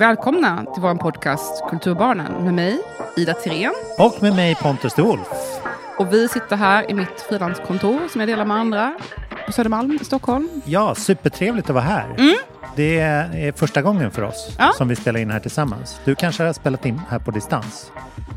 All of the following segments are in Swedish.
Välkomna till vår podcast Kulturbarnen med mig, Ida Tirén. Och med mig Pontus de Wolf. Och vi sitter här i mitt frilanskontor som jag delar med andra på Södermalm i Stockholm. Ja, supertrevligt att vara här. Mm. Det är första gången för oss Ja. som vi spelar in här tillsammans. Du kanske har spelat in här på distans?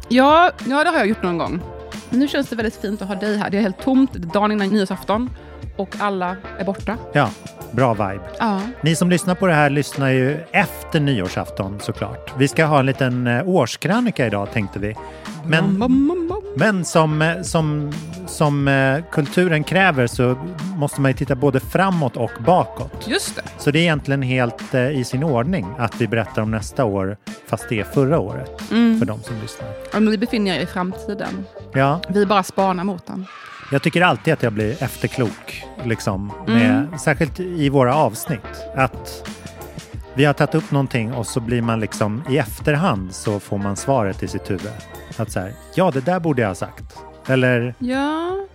Ja, ja, det har jag gjort någon gång. Men nu känns det väldigt fint att ha dig här. Det är helt tomt, det är dagen innan nyårsafton och alla är borta. Ja, bra vibe. Ja. Ni som lyssnar på det här lyssnar ju efter nyårsafton såklart. Vi ska ha en liten eh, årskrönika idag tänkte vi. Men, Bom, bom, bom. men som, eh, som, som eh, kulturen kräver så måste man ju titta både framåt och bakåt. Just det. Så det är egentligen helt eh, i sin ordning att vi berättar om nästa år fast det är förra året Mm. för de som lyssnar. Ja, men vi befinner er i framtiden. Ja, Vi bara spanar mot den. Jag tycker alltid att jag blir efterklok, liksom, med, särskilt i våra avsnitt. Att vi har tagit upp någonting och så blir man liksom i efterhand så får man svaret i sitt huvud. Att så här, ja det där borde jag ha sagt. Eller Ja.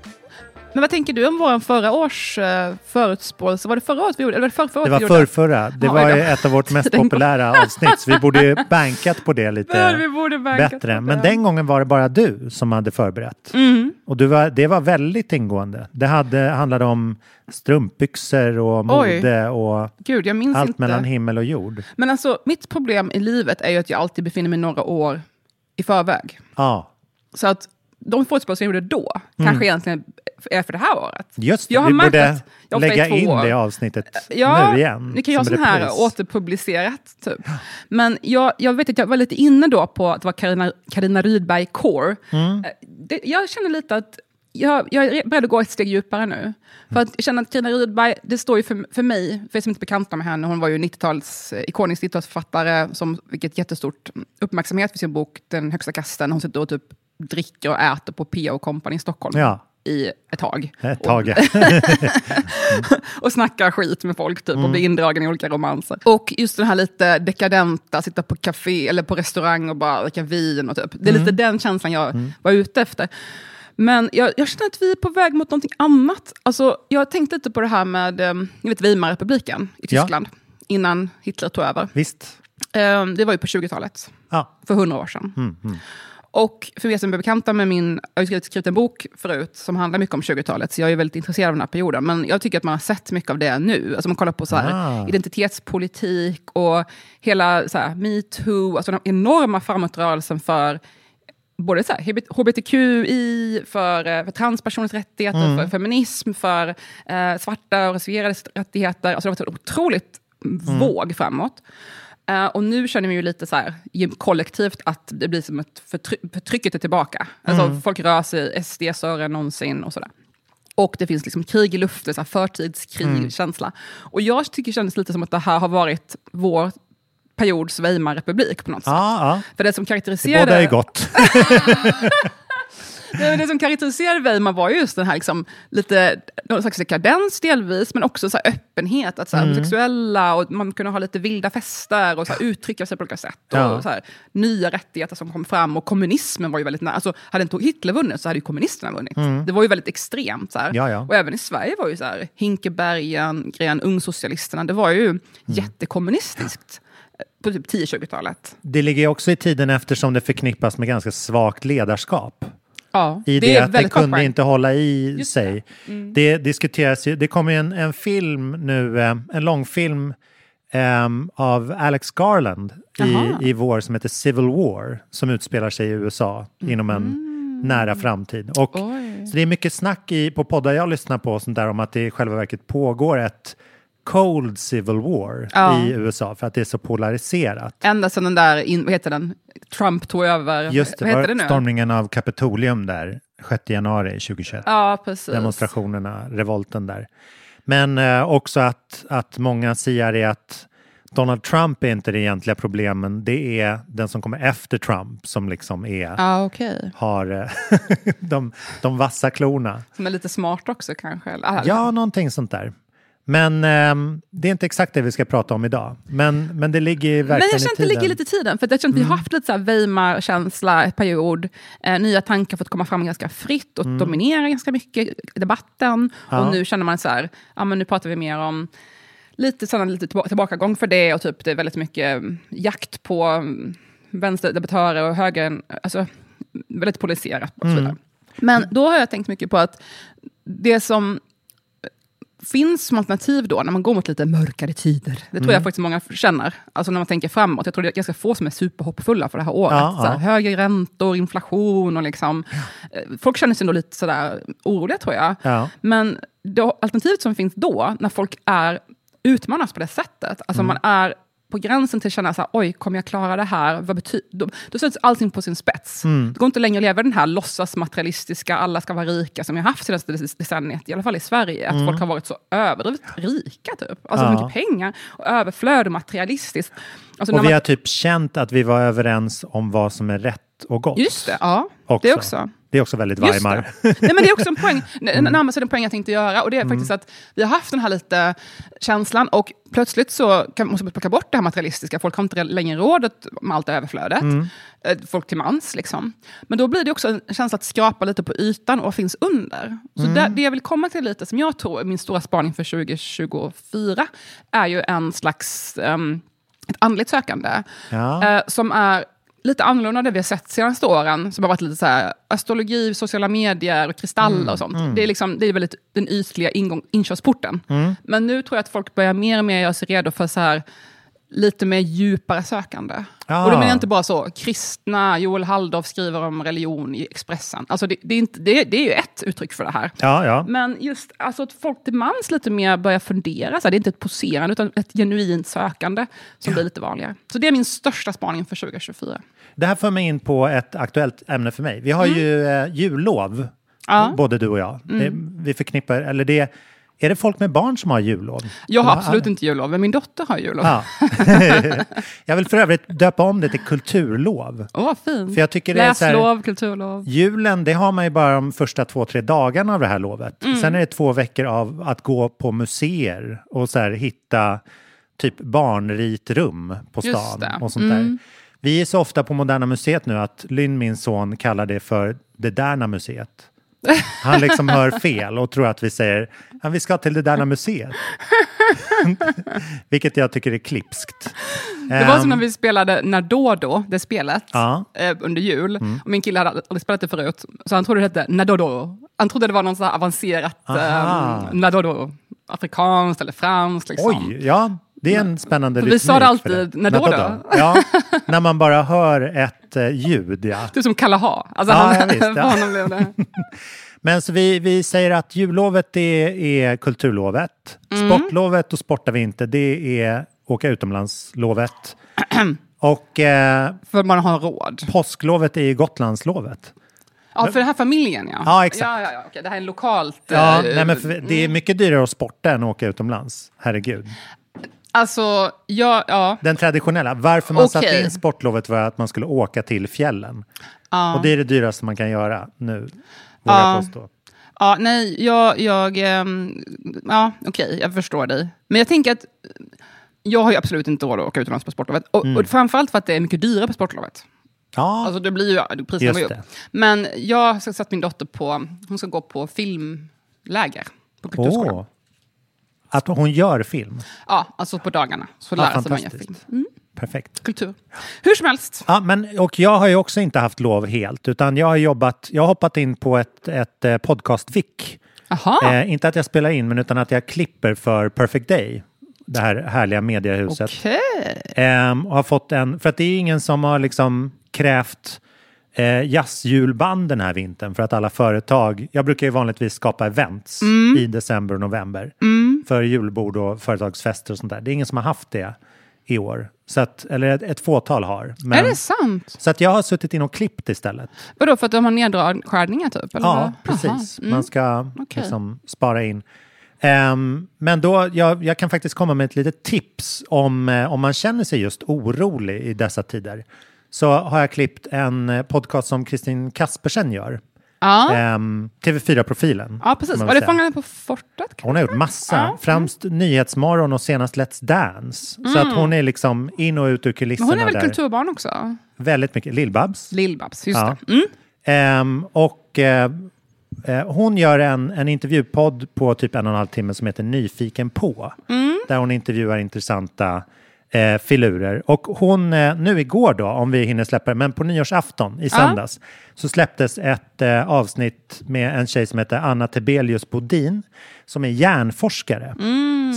Men vad tänker du om vår förra års uh, förutspåelse? Var det förra året vi gjorde? Eller var det förra, förra det var förrförra. Det Ja, var oj ett av vårt mest populära avsnitt så vi borde ju bankat på det lite vi borde bättre. Men den gången var det bara du som hade förberett. Mm. Och du var, det var väldigt ingående. Det hade, handlade om strumpbyxor och Oj. mode och Gud, allt inte. mellan himmel och jord. Men alltså, mitt problem i livet är ju att jag alltid befinner mig några år i förväg. Ja, Så att de förutspåelser jag gjorde då kanske egentligen är för det här året. just det. Jag har vi märkt borde att jag lägga in år. det avsnittet Ja, nu igen. ni kan göra sån här repris. återpublicerat. Typ. Men jag, jag vet att jag var lite inne då på att det var Carina Rydberg Core. Mm. Eh, Det, jag känner lite att jag, jag är beredd att gå ett steg djupare nu. För att jag känner att Carina Rydberg, det står ju för, för mig, för er som inte är bekanta med henne, hon var ju 90-tals, eh, ikonisk 90-talsförfattare som fick ett jättestort uppmärksamhet för sin bok Den högsta kasten. Hon sitter och typ dricker och äter på P.O. Company i Stockholm Ja. I ett tag. Ett Och- tag. och snackar skit med folk typ, och blir indragen i olika romanser. Och just den här lite dekadenta, sitta på café eller på restaurang och bara dricka vin. Och typ. Det är lite den känslan jag var ute efter. Men jag, jag känner att vi är på väg mot någonting annat. Alltså, jag har tänkt lite på det här med eh, ni vet, Weimarrepubliken i Ja. Tyskland, innan Hitler tog över. Visst. Eh, det var ju på 20-talet, Ja. för 100 år sedan. Mm, Och för er som är bekanta med min, jag har skrivit, skrivit en bok förut som handlar mycket om 20-talet, så jag är väldigt intresserad av den här perioden. Men jag tycker att man har sett mycket av det nu. Alltså man kollar på så här, Ah. identitetspolitik och hela så här, metoo, alltså den enorma framåtrörelsen för både så här, hbtqi, för, eh, för transpersoners rättigheter, för feminism, för eh, svarta och rasifierades rättigheter. Alltså det har varit en otroligt våg framåt. Eh, och nu känner vi ju lite så här, kollektivt att det blir som ett förtry- förtrycket är tillbaka. Alltså folk rör sig SD större än någonsin och sådär. Och det finns liksom krig i luften, så här förtidskrig-känsla. Och jag tycker det känns lite som att det här har varit vår periods Weimarrepublik på något sätt. Ja, ja. För det som Det karaktäriserade... båda är gott. Nej, men det som karaktäriserade Weimar var ju just den här liksom, lite, någon slags dekadens delvis, men också så öppenhet. Att så här, Mm. homosexuella och man kunde ha lite vilda fester och så här, uttrycka sig på olika sätt. Och, Ja. så här, nya rättigheter som kom fram och kommunismen var ju väldigt nära. Alltså, hade inte Hitler vunnit så hade ju kommunisterna vunnit. Det var ju väldigt extremt. Så. Mm. Ja, ja. Och även i Sverige var ju så här, Hinkebergen, Gren, Ungsocialisterna, det var ju Mm. jättekommunistiskt eh, på typ 10-20-talet. Det ligger också i tiden eftersom det förknippas med ganska svagt ledarskap. Ja, I det, är att det kunde inte hålla i Just sig. Det. diskuteras ju, det kommer en, en film nu, eh, en långfilm ehm, av Alex Garland i, i vår som heter Civil War som utspelar sig i USA inom en nära framtid. Och, Oj. så det är mycket snack i, på poddar jag lyssnar på sånt där om att det i själva verket pågår ett Cold Civil War Ja. i USA för att det är så polariserat. Ända sedan den där, in, vad heter den, Trump tog över. Just det, vad heter det nu? stormningen av Kapitolium där 6 januari 2021. Ja, precis. demonstrationerna, revolten där. Men eh, också att, att många säger är att Donald Trump är inte det egentliga problemen. Det är den som kommer efter Trump som liksom är, Ja, okej. har eh, de, de vassa klorna. Som är lite smart också kanske. eller- ah, Ja, någonting sånt där. Men ehm, det är inte exakt det vi ska prata om idag. Men, men det ligger ju Men verkligen jag känner att det i tiden. ligger lite i tiden. För jag känner att vi Mm. har haft lite så här Weimar-känsla ett period. Eh, nya tankar fått komma fram ganska fritt och dominera ganska mycket i debatten. Mm. Ja. Och nu känner man så här, ja men nu pratar vi mer om lite, sådana, lite tillba- tillbakagång för det och typ det är väldigt mycket mm, jakt på mm, vänsterdebattörer och höger, alltså väldigt polariserat och så vidare. Men då har jag tänkt mycket på att det som finns som alternativ då, när man går mot lite mörkare tider, det tror jag faktiskt många känner, alltså när man tänker framåt. Jag tror det är ganska få som är superhoppfulla för det här året. Ja, ja. Högre räntor, inflation och liksom... eh, Folk känner sig nog lite sådär oroliga tror jag. Ja. Men då, alternativet som finns då, när folk är utmanas på det sättet, alltså man är på gränsen till att känna så här, oj, kommer jag klara det här? Vad bety- då, då sätts allting på sin spets. Det går inte längre att leva den här låtsasmaterialistiska, alla ska vara rika, som jag haft senaste decenniet, i alla fall i Sverige. Att folk har varit så överdrivet rika, typ. Alltså Ja. mycket pengar, och överflöd och materialistiskt. Alltså, när Och vi man, har typ känt att vi var överens om vad som är rätt och gott. just det, ja. Också. Det också. Det är också väldigt Weimar. det. Nej, men det är också en poäng, mm. närmast en poäng jag tänkte göra. Och det är faktiskt att vi har haft den här lite känslan och plötsligt så kan, måste man plocka bort det här materialistiska. Folk har inte längre råd med allt överflödet. Eh, Folk till mans liksom. Men då blir det också en känsla att skrapa lite på ytan och vad finns under. Så det, det jag vill komma till lite, som jag tror är min stora spaning för 2024, är ju en slags um, ett andligt sökande. Ja. Eh, som är lite annorlunda det vi har sett senaste åren. Som har varit lite så här, astrologi, sociala medier och kristaller och sånt. Det är, liksom, det är väldigt den ytliga ingång, inkörsporten. Men nu tror jag att folk börjar mer och mer göra sig redo för så här, lite mer djupare sökande. Ja. Och då menar jag inte bara så, kristna, Joel Halldorf skriver om religion i Expressen. Alltså det, det, är inte, det, det är ju ett uttryck för det här. Ja, ja. Men just alltså, att folk till mans lite mer börjar fundera. Så här, det är inte ett poserande, utan ett genuint sökande som blir lite vanligare. Så det är min största spaning för 2024. Det här för mig in på ett aktuellt ämne för mig. Vi har ju eh, jullov, Ja. både du och jag. Det, vi förknippar, eller det, är det folk med barn som har jullov? Jag har Eller- absolut inte jullov, men min dotter har jullov. Ja. jag vill för övrigt döpa om det till kulturlov. Åh, vad fint. För jag tycker det är så här- Läslov, kulturlov. Julen, det har man ju bara de första två, tre dagarna av det här lovet. Mm. Sen är det två veckor av att gå på museer och så här, hitta typ barnritrum på stan. Mm. och sånt där. Vi är så ofta på Moderna Museet nu att Lynn, min son, kallar det för det Derna Museet. Han liksom hör fel och tror att vi säger att vi ska till det Derna Museet. Vilket jag tycker är klipskt. Det var som Ehm, när vi spelade När då då, det spelet, Ja. eh, under jul. Och min kille hade aldrig spelat det förut, så han trodde det hette När då då. Han trodde det var någon så avancerat Aha. eh, När då då. Afrikanskt eller franskt. Liksom. Oj, ja. Det är en spännande För vi sa det rytmik alltid, när då då? Ja, när man bara hör ett eh, ljud, ja. Typ som Kalle Ha. Alltså, Ja, han, visst, ja. honom blev det. Men så vi, vi säger att jullovet det är kulturlovet. Mm. Sportlovet och sportar vi inte, det är åka utomlandslovet. och eh, För man har råd. påsklovet är ju Gotlandslovet. Ja, för den här familjen ja. Ja, exakt. Ja, ja, ja. Okej, det här är lokalt. Ja, eh, nej, men det är mycket dyrare att sporta än att åka utomlands. Herregud. Alltså, ja, ja. Den traditionella. Varför man satte Okej. in sportlovet var att man skulle åka till fjällen. ja. Och det är det dyraste man kan göra nu, vågar jag Ja. påstå. Ja, nej, jag... jag ehm, ja, okej, jag förstår dig. Men jag tänker att jag har ju absolut inte råd att åka utomlands på sportlovet. Och, Mm. och framförallt för att det är mycket dyrare på sportlovet. Ja, Alltså det blir ju, priserna går ju upp. Men jag har satt min dotter på, hon ska gå på filmläger på Kulturskolan. Åh. Att hon gör film. Ja, alltså på dagarna. Så Ja, sig man fantastiskt. film. Mm, Perfekt. kultur. Hur som helst. Ja, men, och jag har ju också inte haft lov helt, utan jag har jobbat, jag har hoppat in på ett, ett eh, podcast-vick. Eh, inte att jag spelar in, men utan att jag klipper för Perfect Day. Det här härliga mediehuset. okej. Ehm, och har fått en, för att det är ingen som har liksom krävt eh, jazzjulband den här vintern för att alla företag, jag brukar ju vanligtvis skapa events i december och november för julbord och företagsfester och sånt där. Det är ingen som har haft det i år. Så att, eller ett, ett fåtal har. Men, Är det sant? så att jag har suttit in och klippt istället. Vadå, för att de har nedskärningar typ? Eller? Ja, precis. Aha, Man ska Okej. liksom spara in. Ehm, men då, jag, jag kan faktiskt komma med ett litet tips om, eh, om man känner sig just orolig i dessa tider. Så har jag klippt en eh, podcast som Kristin Kaspersen gör. Ja, Ehm, TV4-profilen. ja precis. Var det. Fångarna på fortet? Hon har gjort massa, Ja. främst Nyhetsmorgon och senast Let's Dance. Så att hon är liksom in och ut ur Men kulisserna hon är väl där. kulturbarn också? Väldigt mycket. Lill-Babs. Lill-Babs, just Ja. det. Mm. Ehm, och eh, eh, hon gör en, en intervjupodd på typ en och en halv timme som heter Nyfiken på. Där hon intervjuar intressanta eh, filurer. Och hon, eh, nu igår då, om vi hinner släppa det, men på nyårsafton i söndags så släpptes ett eh, avsnitt med en tjej som heter Anna Tebelius Bodin som är hjärnforskare.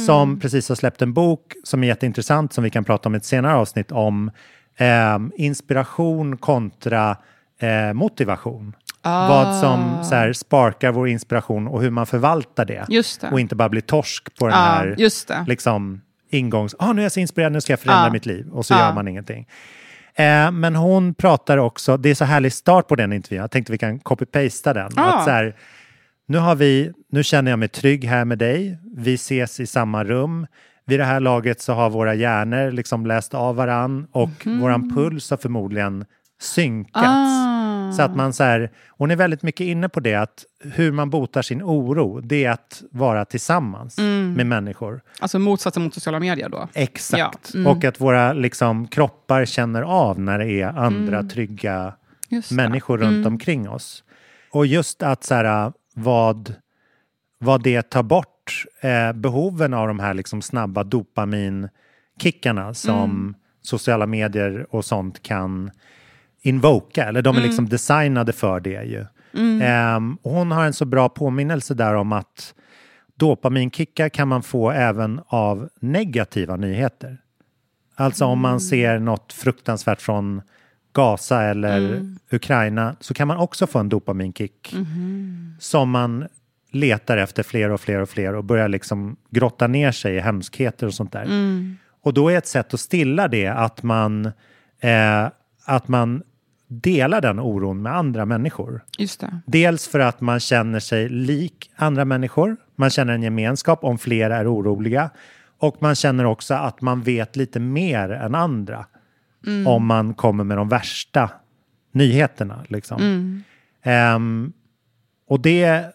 Som precis har släppt en bok som är jätteintressant som vi kan prata om i ett senare avsnitt om eh, inspiration kontra eh, motivation. Vad som så här, sparkar vår inspiration och hur man förvaltar det. Det. Och inte bara blir torsk på den Ja, här liksom, ingångs... Ah, nu är jag så inspirerad, nu ska jag förändra Ja. mitt liv. Och så Ja. gör man ingenting. Eh, men hon pratar också, det är så härlig start på den intervjun, jag tänkte vi kan copy-pasta den. Ja. Att så här, nu, har vi, nu känner jag mig trygg här med dig, vi ses i samma rum. Vid det här laget så har våra hjärnor liksom läst av varann och våran puls har förmodligen synkats. Ah. Så att man så här, hon är väldigt mycket inne på det att hur man botar sin oro, det är att vara tillsammans med människor. Alltså motsatsen mot sociala medier då. Exakt. Ja, mm. Och att våra liksom, kroppar känner av när det är andra trygga Just det. människor runt omkring oss. Och just att så här, vad, vad det tar bort eh, behoven av de här liksom, snabba dopaminkickarna som sociala medier och sånt kan invoka, eller de är liksom designade för det ju. Ehm, och hon har en så bra påminnelse där om att dopaminkickar kan man få även av negativa nyheter. Alltså om man ser något fruktansvärt från Gaza eller Ukraina så kan man också få en dopaminkick som man letar efter fler och fler och fler och börjar liksom grotta ner sig i hemskheter och sånt där. Och då är ett sätt att stilla det att man, eh, att man delar den oron med andra människor. Dels för att man känner sig lik andra människor. Man känner en gemenskap om fler är oroliga. Och man känner också att man vet lite mer än andra. Om man kommer med de värsta nyheterna. Liksom. Ehm, och det,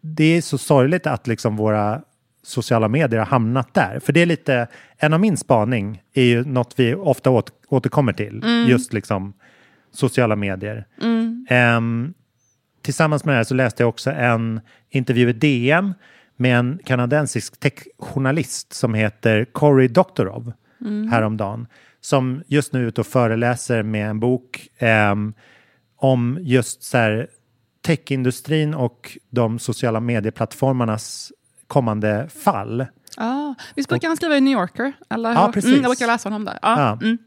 det är så sorgligt att liksom våra sociala medier har hamnat där. För det är lite, en av min spaning är ju något vi ofta åt, återkommer till. Just liksom sociala medier. Ehm, tillsammans med det här så läste jag också en intervju i DN med en kanadensisk techjournalist som heter Cory Doctorow häromdagen. Som just nu är ute och föreläser med en bok ehm, om just så här, techindustrin och de sociala medieplattformarnas kommande fall. Ah, visst brukar han skriva i New Yorker? Eller? Ja, precis. Mm, jag brukar läsa honom där. Ah, Ja. mm.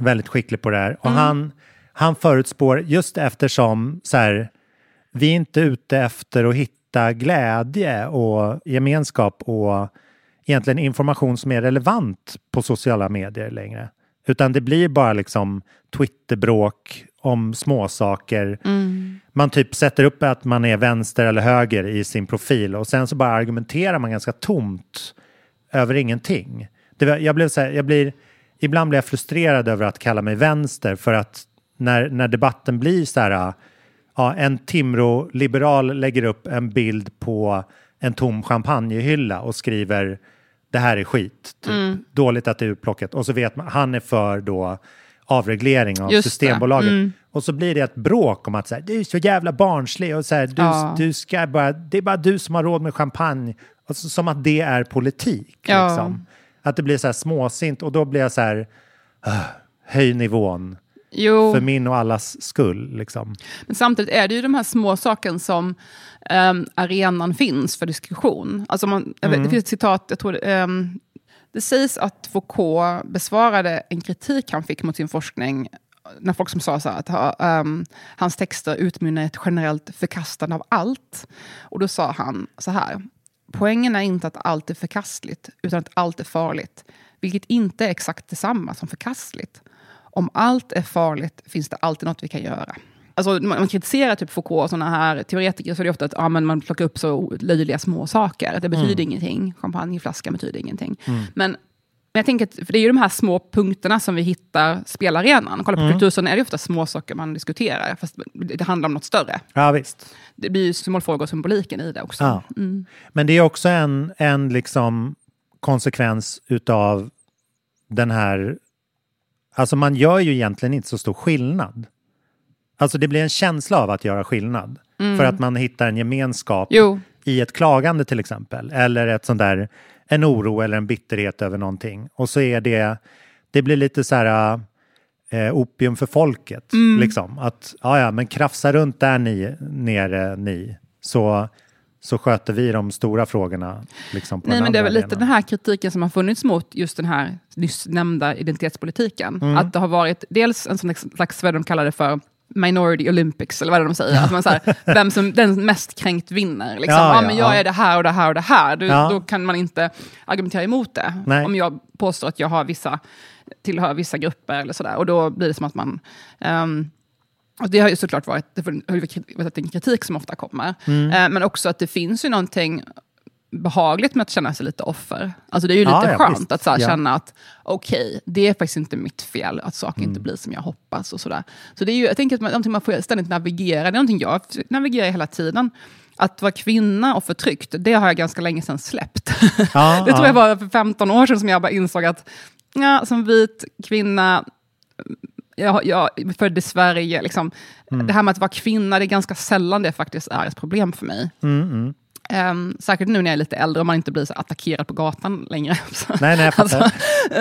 väldigt skicklig på det här. Och han, han förutspår, just eftersom så här, vi är inte ute efter att hitta glädje och gemenskap och egentligen information som är relevant på sociala medier längre. Utan det blir bara liksom Twitterbråk om småsaker. Man typ sätter upp att man är vänster eller höger i sin profil och sen så bara argumenterar man ganska tomt över ingenting. Var- jag blev så här, jag blir, ibland blir jag frustrerad över att kalla mig vänster för att när, när debatten blir så här, ja, en Timrå-liberal lägger upp en bild på en tom champagnehylla och skriver det här är skit, typ. dåligt att det är utplockat och så vet man, han är för då avreglering av Just. Systembolaget. Och så blir det ett bråk om att så här, du är så jävla barnslig och så här, du, Ja. du ska bara, det är bara du som har råd med champagne. Och så, som att det är politik. Ja. Liksom. Att det blir så här småsint och då blir jag så här, "Ah, höj nivån Jo, för min och allas skull. Liksom. men samtidigt är det ju de här små sakerna som um, arenan finns för diskussion. Alltså man, vet, det finns ett citat, jag tror det, ehm, det sägs att Foucault besvarade en kritik han fick mot sin forskning när folk som sa så att ehm, hans texter utmynnar i ett generellt förkastande av allt. Och då sa han så här. Poängen är inte att allt är förkastligt, utan att allt är farligt. Vilket inte är exakt detsamma som förkastligt. Om allt är farligt finns det alltid något vi kan göra. Alltså, man, man kritiserar typ Foucault och sådana här teoretiker så är det ofta att ja, men man plockar upp så löjliga små saker. Det betyder ingenting. Champagneflaska betyder ingenting. Men, men jag tänker att för det är ju de här små punkterna som vi hittar spelarenan. Kolla på kultur så är det ofta små saker man diskuterar. Fast det handlar om något större. Ja, visst. Det blir ju symbolfrågor och symboliken i det också. Ja. Men det är också en, en liksom konsekvens utav den här... Alltså man gör ju egentligen inte så stor skillnad. Alltså det blir en känsla av att göra skillnad. för att man hittar en gemenskap Jo, i ett klagande till exempel. Eller ett sånt där, en oro eller en bitterhet över någonting. Och så är det, det blir lite så här eh, opium för folket. Mm. Liksom. Att, ja ja, men krafsa runt där ni, nere ni, så, så sköter vi de stora frågorna. Liksom, Nej, men det är väl lite den här kritiken som har funnits mot just den här nyss nämnda identitetspolitiken. Mm. Att det har varit dels en sån slags, vad de kallar det för, Minority Olympics, eller vad är det de säger? Att man så här, vem som den mest kränkt vinner. Liksom. Ja, Ja, ja, men jag ja. är det här och det här och det här. Du. Då kan man inte argumentera emot det. Nej. Om jag påstår att jag har vissa, tillhör vissa grupper eller sådär. Och då blir det som att man... ehm, och det har ju såklart varit, varit en kritik som ofta kommer. Mm. Eh, men också att det finns ju någonting behagligt med att känna sig lite offer. Alltså det är ju lite ja, skönt visst. att så Ja. känna att okej, det är faktiskt inte mitt fel att saker Mm. inte blir som jag hoppas. och sådär. Så det är ju, jag tänker att man, någonting man får ständigt navigera, det är någonting jag navigerar hela tiden. Att vara kvinna och förtryckt, det har jag ganska länge sedan släppt. Ja, det tror ja. jag var för 15 år sedan som jag bara insåg att ja, som vit kvinna, jag, jag är född i Sverige, liksom, Mm. det här med att vara kvinna, det är ganska sällan det faktiskt är ett problem för mig. Mm, Um, säkert nu när jag är lite äldre och man inte blir så attackerad på gatan längre. Så, Nej, nej, jag alltså,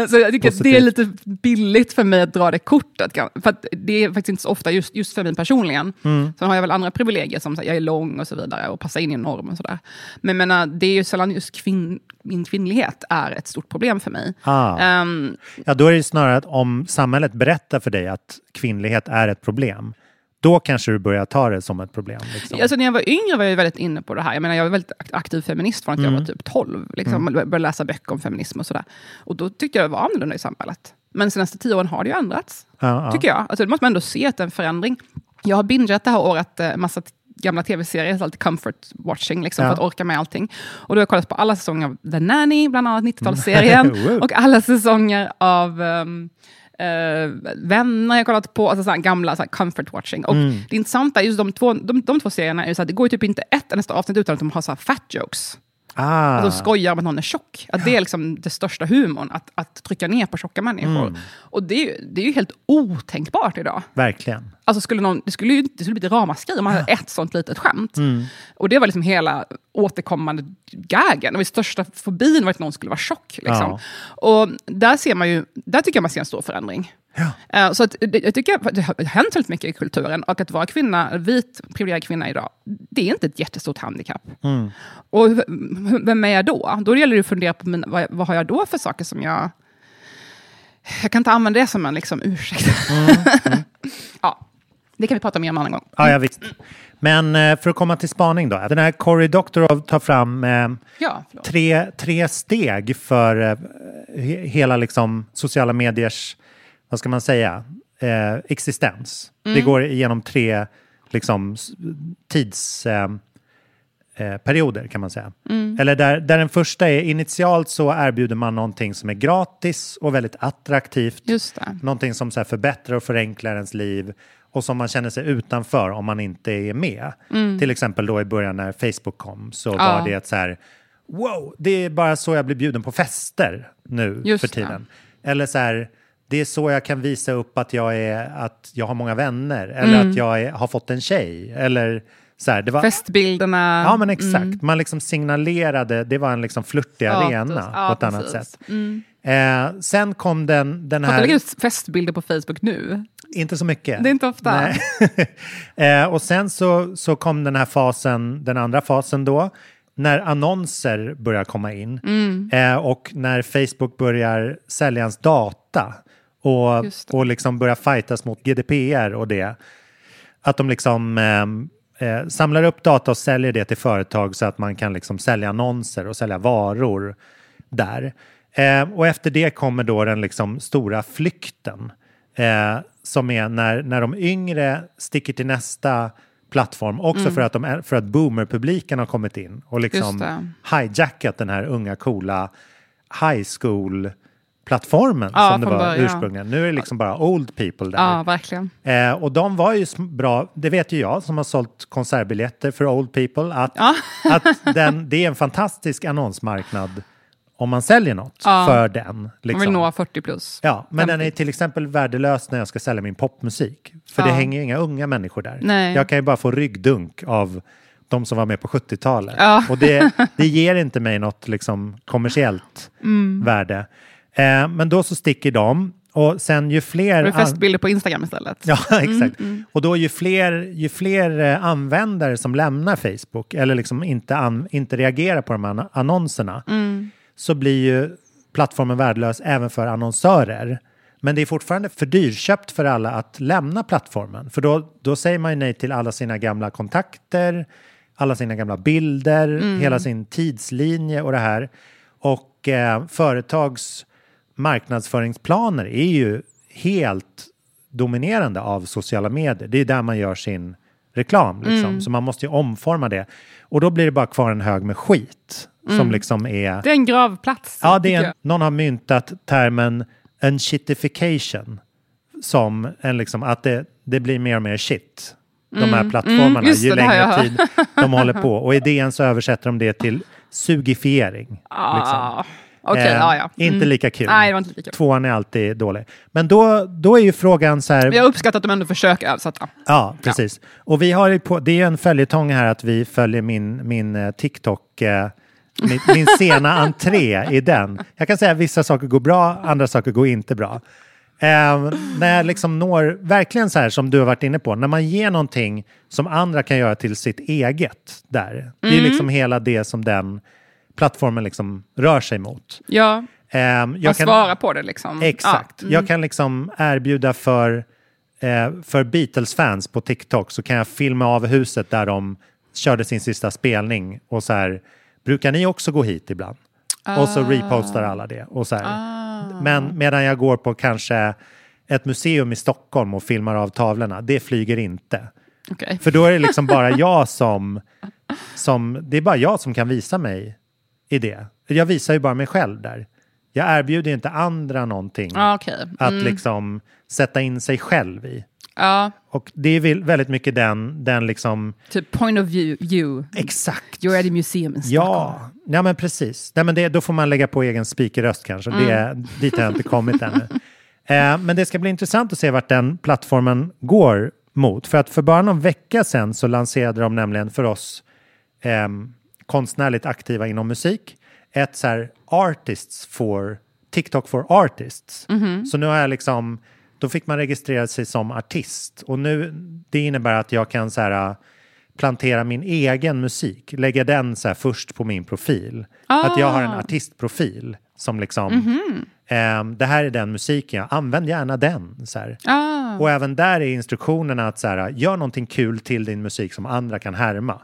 så jag tycker att det är lite billigt för mig att dra det kortet. För att det är faktiskt inte så ofta just, just för mig personligen. Mm. Sen har jag väl andra privilegier som så här, jag är lång och så vidare och passar in i en norm och sådär. Men menar, det är ju sällan just kvinn, min kvinnlighet är ett stort problem för mig. Ah. Ehm, Ja, då är det snarare att om samhället berättar för dig att kvinnlighet är ett problem, då kanske du börjar ta det som ett problem. Liksom. Alltså när jag var yngre var jag väldigt inne på det här. Jag, menar, jag var väldigt ak- aktiv feminist från att Mm. jag var typ 12. Liksom, och Började läsa böcker om feminism och sådär. Och då tyckte jag det var annorlunda i samhället. Men senaste tio åren har det ju ändrats. Ja, ja. Tycker jag. Alltså, det måste man ändå se att en förändring. Jag har bingeat det här året eh, massa gamla tv-serier, så alltid comfort watching, liksom, Ja. för att orka med allting. Och då har jag kollat på alla säsonger av The Nanny, bland annat 90-talsserien, Wow. och alla säsonger av um, Vänner jag kollat på, alltså så här gamla så här comfort watching. Och Mm. det intressanta är just de två, de, de två serierna, är så här, det går ju typ inte ett nästa avsnitt utan att de har så fat jokes. Ah. Att de skojar om att någon är tjock. Att det är liksom det största humorn, att, att trycka ner på tjocka människor. Mm. Och det är, ju, det är ju helt otänkbart idag. Verkligen. Alltså skulle någon, det skulle ju det skulle bli ett ramaskri om man hade ett sånt litet skämt. Mm. Och det var liksom hela återkommande gaggen. Och största fobin var att någon skulle vara tjock. Liksom. Och där, ser man ju, där tycker jag man ser en stor förändring. Eh, Så att, jag tycker att det har hänt väldigt mycket i kulturen. Och att vara kvinna, vit privilegierad kvinna idag, det är inte ett jättestort handikapp. Mm. Och vem är jag då? Då gäller det att fundera på mina, vad, vad har jag då för saker som jag... Jag kan inte använda det som en liksom, ursäkt. ja, det kan vi prata mer om en annan gång. Ja, ja, visst. Men eh, för att komma till spaning då. Den här Cory Doctorow tar fram eh, Ja, tre, tre steg för eh, he, hela liksom, sociala mediers, vad ska man säga, eh, existens. Det går igenom tre liksom, s- tids... Eh, eh, kan man säga. Eller där, där den första är initialt så erbjuder man någonting som är gratis och väldigt attraktivt. Just det. Någonting som så här förbättrar och förenklar ens liv och som man känner sig utanför om man inte är med. Till exempel då i början när Facebook kom så Mm. Ja. var det ett så här wow, det är bara så jag blir bjuden på fester nu Just för det. tiden. Eller så här, det är så jag kan visa upp att jag, är, att jag har många vänner eller Mm. att jag är, har fått en tjej. Eller så här, det var, Festbilderna. Ja, men exakt. Man liksom signalerade, det var en liksom flörtig Status. arena Ja, på ett annat precis. sätt. Eh, sen kom den, den Fattar du lägga här... ut festbilder på Facebook nu? Inte så mycket. Det är inte ofta. Eh, och sen så, så kom den här fasen, den andra fasen då, när annonser börjar komma in Mm. eh, och när Facebook börjar sälja ens data och, och liksom börjar fightas mot GDPR och det. Att de liksom eh, eh, samlar upp data och säljer det till företag så att man kan liksom sälja annonser och sälja varor där. Eh, och efter det kommer då den liksom stora flykten eh, som är när, när de yngre sticker till nästa plattform också Mm. för att, de, för att boomerpubliken har kommit in och liksom hijackat den här unga coola high school plattformen Ja, som det var början. ursprungligen. Nu är det liksom bara old people där. Ja, verkligen. Eh, och de var ju bra, det vet ju jag som har sålt konsertbiljetter för old people, att, Ja. att den, det är en fantastisk annonsmarknad om man säljer något Ja. för den. Man Liksom. vill nå 40 plus. Ja, men den 50. är till exempel värdelös när jag ska sälja min popmusik. För Ja. det hänger ju inga unga människor där. Nej. Jag kan ju bara få ryggdunk av de som var med på 70-talet. Ja. Och det, det ger inte mig något liksom, kommersiellt Mm. värde. Eh, men då så sticker de. Och sen ju fler... An- festbilder på Instagram istället. Ja, exakt. Mm, Och då ju fler, ju fler eh, användare som lämnar Facebook eller liksom inte, an, inte reagerar på de här ann- annonserna Mm. så blir ju plattformen värdelös även för annonsörer. Men det är fortfarande för dyrköpt för alla att lämna plattformen. För då, då säger man ju nej till alla sina gamla kontakter, alla sina gamla bilder, Mm. hela sin tidslinje och det här. Och eh, företags marknadsföringsplaner är ju helt dominerande av sociala medier. Det är där man gör sin reklam. Liksom. Så man måste ju omforma det. Och då blir det bara kvar en hög med skit. Som liksom är... Det är en gravplats. Ja, det är en, någon har myntat termen en shitification. Som en liksom, att det, det blir mer och mer shit. De här plattformarna, Mm, just ju det, det har längre tid de håller på. Och i DN så översätter de det till sugifiering. liksom. Okej, Eh, ja, ja. Inte lika kul. Nej, det var inte lika kul. Tvåan är alltid dålig. Men då, då är ju frågan så här... Jag uppskattar att de ändå försöker översätta. Ja, precis. Och vi har ju på, det är ju en följetong här att vi följer min, min eh, TikTok, eh, min, min sena entré i den. Jag kan säga att vissa saker går bra, andra saker går inte bra. Eh, när jag liksom når, verkligen så här som du har varit inne på, när man ger någonting som andra kan göra till sitt eget där. Det är Mm. liksom hela det som den plattformen liksom rör sig mot. Ja, Eh, jag man svarar på det liksom. Exakt. Ja. Jag kan liksom erbjuda för, eh, för Beatles-fans på TikTok så kan jag filma av huset där de körde sin sista spelning och så här, brukar ni också gå hit ibland? Och så repostar alla det. Och så här. Men medan jag går på kanske ett museum i Stockholm och filmar av tavlorna, det flyger inte. Okej. För då är det liksom bara jag som, som, det är bara jag som kan visa mig i det. Jag visar ju bara mig själv där. Jag erbjuder ju inte andra någonting Ja, okej. att liksom sätta in sig själv i. Ja, Och det är väl väldigt mycket den, den liksom, typ point of view. You. exakt. You're at the museum in. Ja, ja men precis. Nej, men det, då får man lägga på egen speakerröst kanske. Det, dit har jag inte kommit ännu. Eh, men det ska bli intressant att se vart den plattformen går mot. För att för bara någon vecka sedan så lanserade de nämligen för oss eh, konstnärligt aktiva inom musik ett så här artists for TikTok for artists. Så nu har jag liksom, då fick man registrera sig som artist och nu det innebär att jag kan så här plantera min egen musik, lägga den så här först på min profil. Att jag har en artistprofil som liksom, ehm, det här är den musiken, jag använd gärna den. Så. Ah, Och även där är instruktionerna att så här, gör någonting kul till din musik som andra kan härma.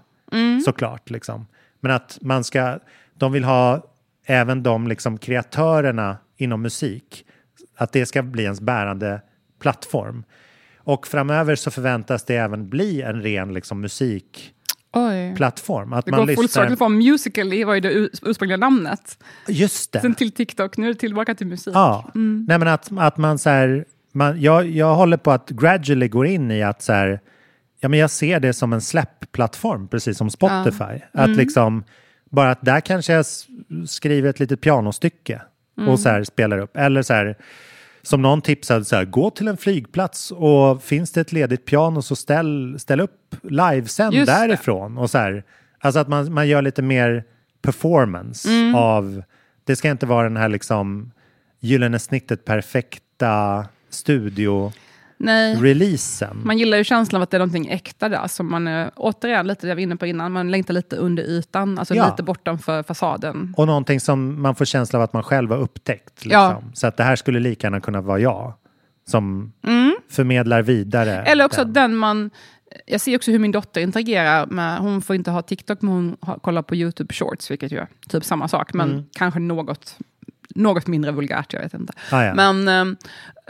Såklart. Liksom. Men att man ska, de vill ha även de liksom, kreatörerna inom musik, att det ska bli ens bärande plattform. Och framöver så förväntas det även bli en ren liksom, musikplattform. Att Det man går full lyssnar... circle från Musical.ly var ju det ur- ursprungliga namnet. Just det. Sen till TikTok, nu är det tillbaka till musik. Ja, nej men att, att man så här, man, jag, jag håller på att gradually går in i att så här, ja men jag ser det som en släppplattform, precis som Spotify. Att liksom, bara att där kanske jag skriver ett litet pianostycke och så här spelar upp. Eller så här, som någon tipsade, så här, gå till en flygplats och finns det ett ledigt piano så ställ, ställ upp livesänd det. därifrån. Och så här, alltså att man, man gör lite mer performance av, det ska inte vara den här liksom gyllene snittet perfekta studio-releasen. Nej, man gillar ju känslan av att det är någonting äkta där. Som man, återigen, lite det jag var inne på innan, man längtar lite under ytan, alltså Ja. lite bortanför fasaden. Och någonting som man får känsla av att man själv har upptäckt. Liksom. Ja. Så att det här skulle lika gärna kunna vara jag som förmedlar vidare. Mm. Eller också den. den man... Jag ser också hur min dotter interagerar med, hon får inte ha TikTok men hon kollar på YouTube Shorts, vilket ju är typ samma sak, men Mm. kanske något, något mindre vulgärt, jag vet inte. Ah, ja. Men ehm,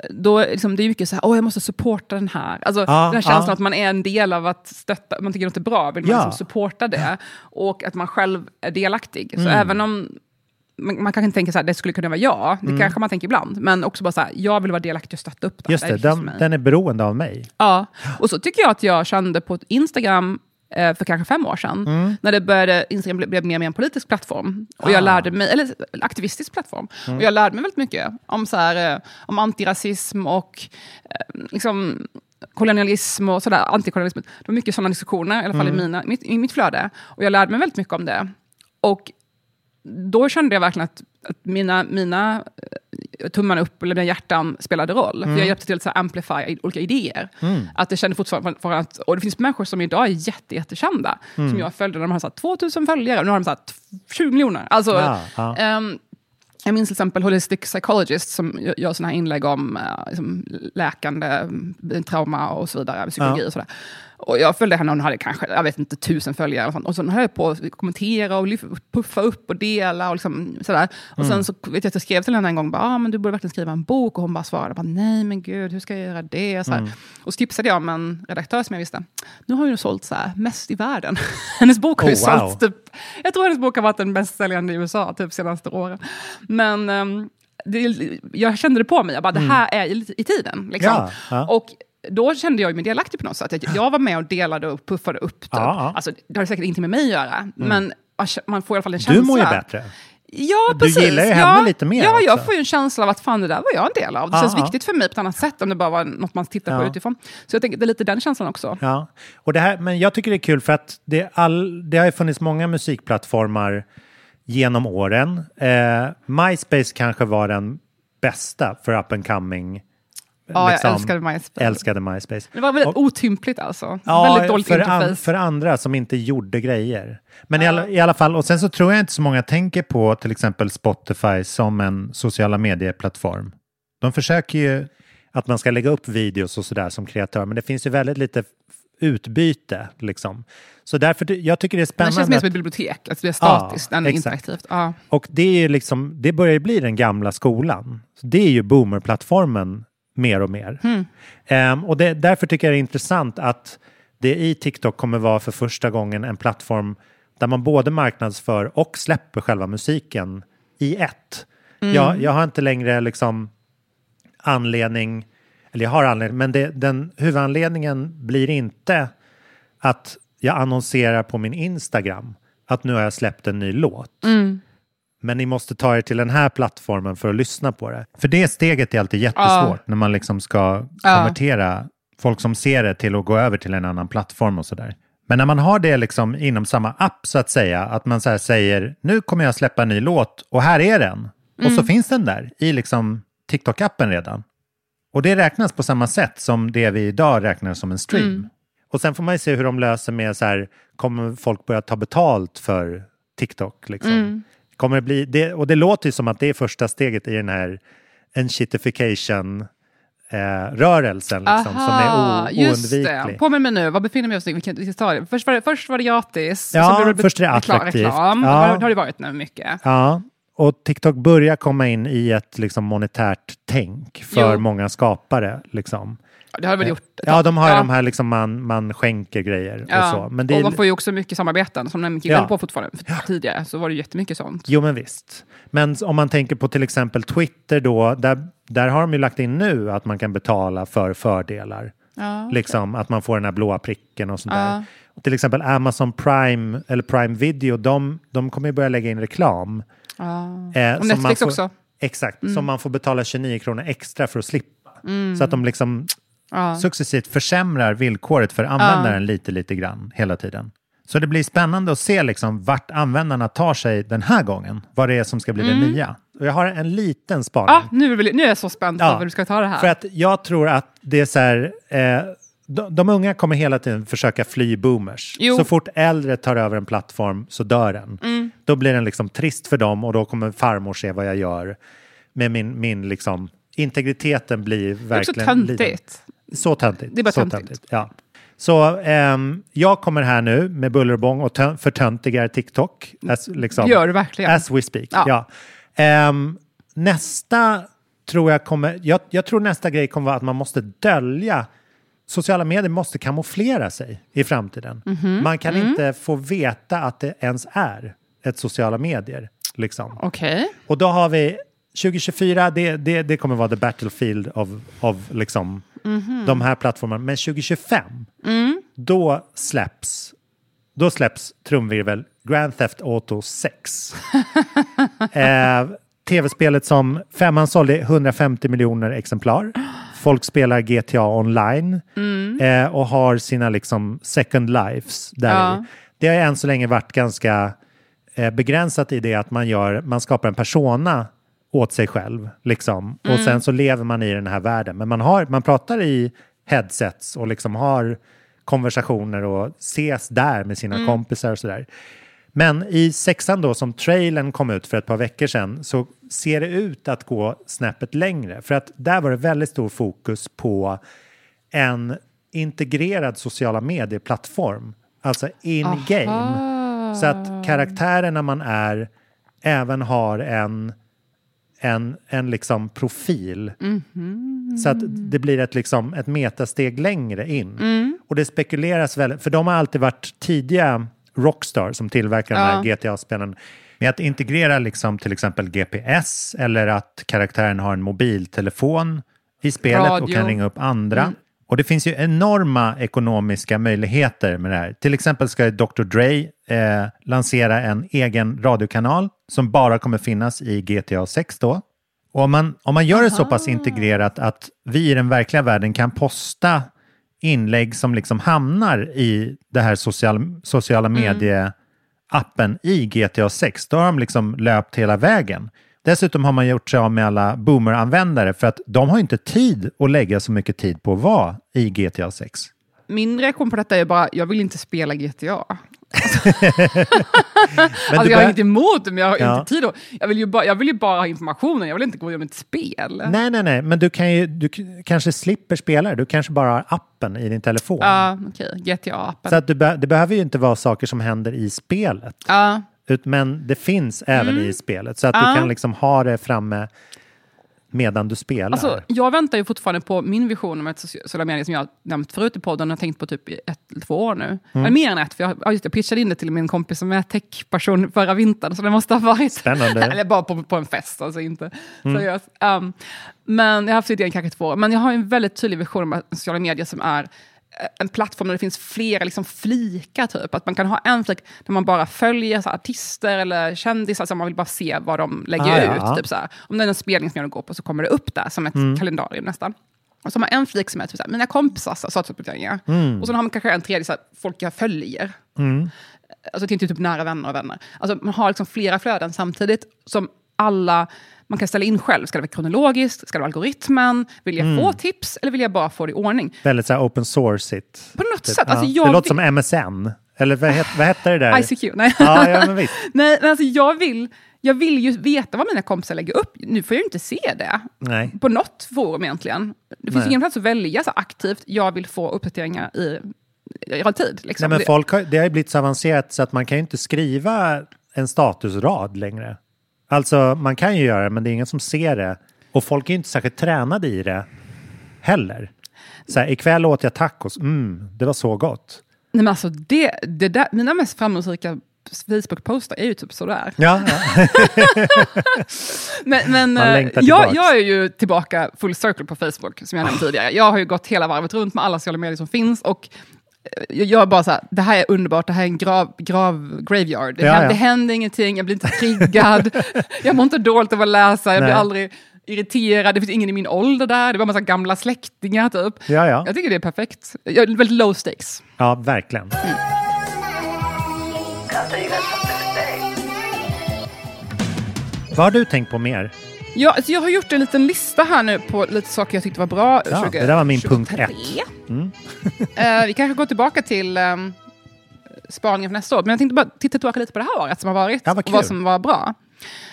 då, liksom, det är mycket så här, åh jag måste supporta den här. Alltså Ja, den här känslan ja. att man är en del av att stötta, man tycker något är bra, vill man Ja. liksom supporta det. Och att man själv är delaktig. Mm. Så även om man, man kanske inte tänker så här, det skulle kunna vara jag, det kanske man tänker ibland, men också bara så här, jag vill vara delaktig och stötta upp det. Mm. Just det, den, mig. den är beroende av mig. Ja, och så tycker jag att jag kände på Instagram för kanske fem år sedan. Mm. När det började, Instagram blev, mer och mer en politisk plattform. Och jag Ah. lärde mig, eller aktivistisk plattform. Mm. Och jag lärde mig väldigt mycket om, så här, eh, om antirasism och eh, liksom, kolonialism och sådär, antikolonialism. Det var mycket sådana diskussioner, i alla fall Mm. i, mina, mitt, i mitt flöde. Och jag lärde mig väldigt mycket om det. Och då kände jag verkligen att, att mina, mina eh, tummarna upp, eller mina hjärtan spelade roll. För jag hjälpte till att i- olika idéer. Att det kände fortfarande för att, och det finns människor som idag är jätte, jättekända, som jag följde när de hade här, 2000 följare, och nu har de så här, t- 20 miljoner. Alltså, Ja, ja. ehm, jag minns till exempel Holistic Psychologist som gö- gör såna här inlägg om eh, liksom, läkande mm, trauma och så vidare, psykologi Ja. och sådär. Och jag följde henne och hon hade kanske, jag vet inte, tusen följare. Och, sånt. och så höll jag på att kommentera och puffa upp och dela och liksom, sådär. Och sen så vet jag att jag skrev till henne en gång, bara, ah, men du borde verkligen skriva en bok. Och hon bara svarade, bara, nej men gud, hur ska jag göra det? Så här. Och så tipsade jag om en redaktör som jag visste. Nu har hon sålt så här, mest i världen. hennes bok har ju Oh, wow. sålt typ, jag tror hennes bok har varit den bäst säljande i USA typ senaste åren. Men ehm, det, jag kände det på mig, jag bara, det här är i, i tiden. Liksom. Ja, ja. Och då kände jag mig delaktig på något sätt. Jag var med och delade och puffade upp. Typ. Ja. Alltså, det har säkert inte med mig att göra, men man får i alla fall en Du känsla. mår ju bättre. Ja, Du precis. gillar ju henne ja, lite mer Ja, jag också. får ju en känsla av att fan, det där var jag en del av. Det Ja, känns viktigt för mig på ett annat sätt om det bara var något man tittar på Ja. utifrån. Så jag tänker, det är lite den känslan också. Ja, och det här, men jag tycker det är kul för att det, all, det har ju funnits många musikplattformar genom åren. Eh, MySpace kanske var den bästa för up and coming. Ja, liksom, jag älskade MySpace. älskade MySpace. Det var väldigt Och- otympligt alltså. Ja, väldigt dåligt för, interface. an, för andra som inte gjorde grejer. Men i, alla, i alla fall, och sen så tror jag inte så många tänker på till exempel Spotify som en sociala medieplattform. De försöker ju att man ska lägga upp videos och sådär som kreatör, men det finns ju väldigt lite utbyte liksom. Så därför, jag tycker det är det spännande. känns mer som att- ett bibliotek, alltså det är statiskt än exakt. interaktivt. Ja. och det är ju liksom, det börjar ju bli den gamla skolan. Så det är ju boomerplattformen mer och mer. Ehm, och det, därför tycker jag det är intressant att det i TikTok kommer vara för första gången en plattform där man både marknadsför och släpper själva musiken i ett. Jag, jag har inte längre liksom anledning, eller jag har anledning, men det, den huvudanledningen blir inte att jag annonserar på min Instagram att nu har jag släppt en ny låt. Men ni måste ta er till den här plattformen för att lyssna på det. För det steget är alltid jättesvårt när man liksom ska konvertera folk som ser det till att gå över till en annan plattform och sådär. Men när man har det liksom inom samma app så att säga, att man så säger nu kommer jag släppa en ny låt och här är den. Och så finns den där i liksom TikTok-appen redan. Och det räknas på samma sätt som det vi idag räknar som en stream. Och sen får man ju se hur de löser med så här, kommer folk börja ta betalt för TikTok? Liksom? Kommer det bli, det, och det låter ju som att det är första steget i den här enshittification eh, rörelsen liksom, som är o, just det. Påminn mig nu, var befinner vi oss i? Vilken, vilken stadie? Först var det, först var det gratis, Ja, sen blev det först är det attraktivt. reklam. Ja. Det har det varit nu mycket. Ja, och TikTok börjar komma in i ett liksom, monetärt tänk för Jo. många skapare. Liksom. Det har väl gjort ett Ja, de har ju Ja. de här liksom, man, man skänker grejer Ja. och så. Men det Och man får ju också mycket samarbeten, som de gick Ja. på fortfarande. För Tidigare så var det jättemycket sånt. Jo, men visst. Men om man tänker på till exempel Twitter då, där, där har de ju lagt in nu att man kan betala för fördelar. Ja. Liksom att man får den här blåa pricken och sånt Ja. där. Och till exempel Amazon Prime eller Prime Video, de, de kommer ju börja lägga in reklam. Ja. Eh, Och Netflix får, också. Mm. Exakt, som man får betala 29 kronor extra för att slippa. Så att de liksom Ja. successivt försämrar villkoret för användaren lite, lite grann hela tiden. Så det blir spännande att se liksom vart användarna tar sig den här gången. Vad det är som ska bli det nya. Och jag har en liten spaning. Ah, nu, nu är jag så spänd på Ja. hur du ska ta det här. För att jag tror att det är så här, eh, de, de unga kommer hela tiden försöka fly boomers. Jo. Så fort äldre tar över en plattform så dör den. Mm. Då blir den liksom trist för dem och då kommer farmor se vad jag gör. Med min, min liksom, integriteten blir det är också verkligen... töntigt. Så töntigt. Det är bara så töntigt. Ja. Så ehm, jag kommer här nu med buller och bång och tö- förtöntigar TikTok. As, liksom, Det gör du verkligen. As we speak. Ja. Ja. Ehm, nästa tror jag kommer... Jag, jag tror nästa grej kommer vara att man måste dölja Sociala medier måste kamouflera sig i framtiden. Mhm. Man kan Mm. inte få veta att det ens är ett sociala medier. Liksom. Okej. Och då har vi 2024, det, det, det kommer vara the battlefield of, of liksom, Mhm. de här plattformarna. Men 2025, Mm. då släpps då släpps trumvirvel Grand Theft Auto 6. eh, Tv-spelet som femman sålde 150 miljoner exemplar. Folk spelar GTA online Mm. eh, och har sina liksom second lives där Ja. Det har än så länge varit ganska eh, begränsat i det att man, gör, man skapar en persona åt sig själv. Liksom. Och Mm. sen så lever man i den här världen. Men man, har, man pratar i headsets och liksom har konversationer och ses där med sina Mm. kompisar och sådär. Men i sexan då, som trailern kom ut för ett par veckor sedan, så ser det ut att gå snäppet längre. För att där var det väldigt stor fokus på en integrerad sociala medieplattform. Alltså in-game. Så att karaktärerna man är även har en, en, en liksom profil. Så att det blir ett, liksom, ett metasteg längre in. Och det spekuleras väldigt, för de har alltid varit tidiga Rockstar som tillverkar de här GTA-spelen. Med att integrera liksom till exempel GPS eller att karaktären har en mobiltelefon i spelet och Radio. kan ringa upp andra. Och det finns ju enorma ekonomiska möjligheter med det här. Till exempel ska Dr. Dre eh, lansera en egen radiokanal som bara kommer finnas i GTA 6 då. Och om man, om man gör det så pass integrerat att vi i den verkliga världen kan posta inlägg som liksom hamnar i det här social, sociala medie-appen i GTA 6, då har de liksom löpt hela vägen. Dessutom har man gjort sig av med alla boomer-användare för att de har inte tid att lägga så mycket tid på att vara i GTA 6. Min reaktion på detta är bara, jag vill inte spela GTA. Alltså, du jag har inget emot det, men jag har Ja. inte tid. att- Jag vill, ju bara, jag vill ju bara ha informationen, jag vill inte gå igenom ett spel. Nej, nej, nej, men du, kan ju, du kanske slipper spela det. Du kanske bara har appen i din telefon. Ja, okej. GTA-appen. Så att du be- det behöver ju inte vara saker som händer i spelet. Ja. Ut, men det finns även i spelet. Så att Mm. Ja. du kan liksom ha det framme medan du spelar. Alltså, jag väntar ju fortfarande på min vision om ett soci- sociala medier som jag nämnt förut i podden. Jag har tänkt på typ i ett eller två år nu. Mm. Eller mer än ett, för jag, just, jag pitchade in det till min kompis som är techperson förra vintern. Så det måste ha varit... Spännande. Mm. eller bara på, på en fest, alltså inte seriöst. Um, men jag har haft idén kanske två år. Men jag har en väldigt tydlig vision om sociala medier som är en plattform där det finns flera liksom flikar. Typ. Att man kan ha en flik där man bara följer så här, artister eller kändisar, så man vill bara se vad de lägger Ah, ut. ja. Typ, så här. Om det är en spelning som jag vill gå på så kommer det upp där som ett Mm. kalendarium nästan. Och så har man en flik som är typ så här, mina kompisar statusuppdateringar. Mm. Och så har man kanske en tredje, så här, folk jag följer. Alltså det är inte typ nära vänner och vänner. Alltså man har liksom flera flöden samtidigt som alla man kan ställa in själv. Ska det vara kronologiskt? Ska det vara algoritmen? Vill jag Mm. få tips eller vill jag bara få det i ordning? Väldigt så här open source-igt. På något Typ. sätt. Alltså Ja. det låter som MSN. Eller vad, het, vad hette det där? ICQ? Nej. Ja, ja, men visst. Nej, men alltså jag vill, jag vill ju veta vad mina kompisar lägger upp. Nu får jag ju inte se det. Nej. På något forum egentligen. Det finns Nej. ingen plats att välja så aktivt. Jag vill få uppdateringar i, i realtid. Liksom. Nej, men folk har, det har ju blivit så avancerat så att man kan ju inte skriva en statusrad längre. Alltså, man kan ju göra det, men det är ingen som ser det. Och folk är ju inte särskilt tränade i det heller. Så här, ikväll åt jag tacos, mm, det var så gott. Nej, men alltså det, det där, mina mest framgångsrika Facebook-poster är ju typ sådär. Ja, ja. Men, men eh, jag, jag är ju tillbaka full circle på Facebook, som jag nämnde tidigare. Jag har ju gått hela varvet runt med alla sociala medier som finns. Och jag är bara så här, det här är underbart, det här är en grav, grav graveyard. Det, Ja, händer, ja. det händer ingenting, jag blir inte triggad. jag mår inte dåligt av att läsa, jag blir Nej. aldrig irriterad. Det finns ingen i min ålder där, det är bara en massa gamla släktingar typ. ja, ja. Jag tycker det är perfekt. Jag är väldigt low stakes. ja verkligen. Today. Vad har du tänkt på mer? Ja, alltså jag har gjort en liten lista här nu på lite saker jag tyckte var bra. Ja, 20, det där var min 23. punkt ett. Mm. Eh, vi kanske går tillbaka till um, spaningen för nästa år. Men jag tänkte bara titta tillbaka lite på det här året som har varit Ja, vad och vad som var bra.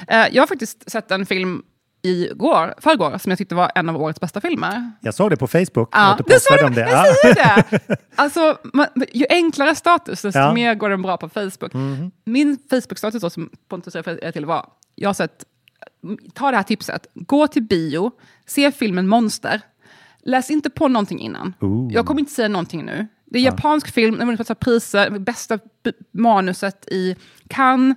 Eh, jag har faktiskt sett en film igår, förrgår, som jag tyckte var en av årets bästa filmer. Jag såg det på Facebook. Ja, du det postade du, om det. jag Ja. säger det! Alltså, man, ju enklare status, desto Ja. Mer går den bra på Facebook. Min Facebook-status som Pontus refererade till var, jag har sett, ta det här tipset, gå till bio, se filmen Monster, läs inte på någonting innan. Ooh. Jag kommer inte säga någonting nu. Det är japansk film, den har vunnit priser, bästa manuset i Cannes.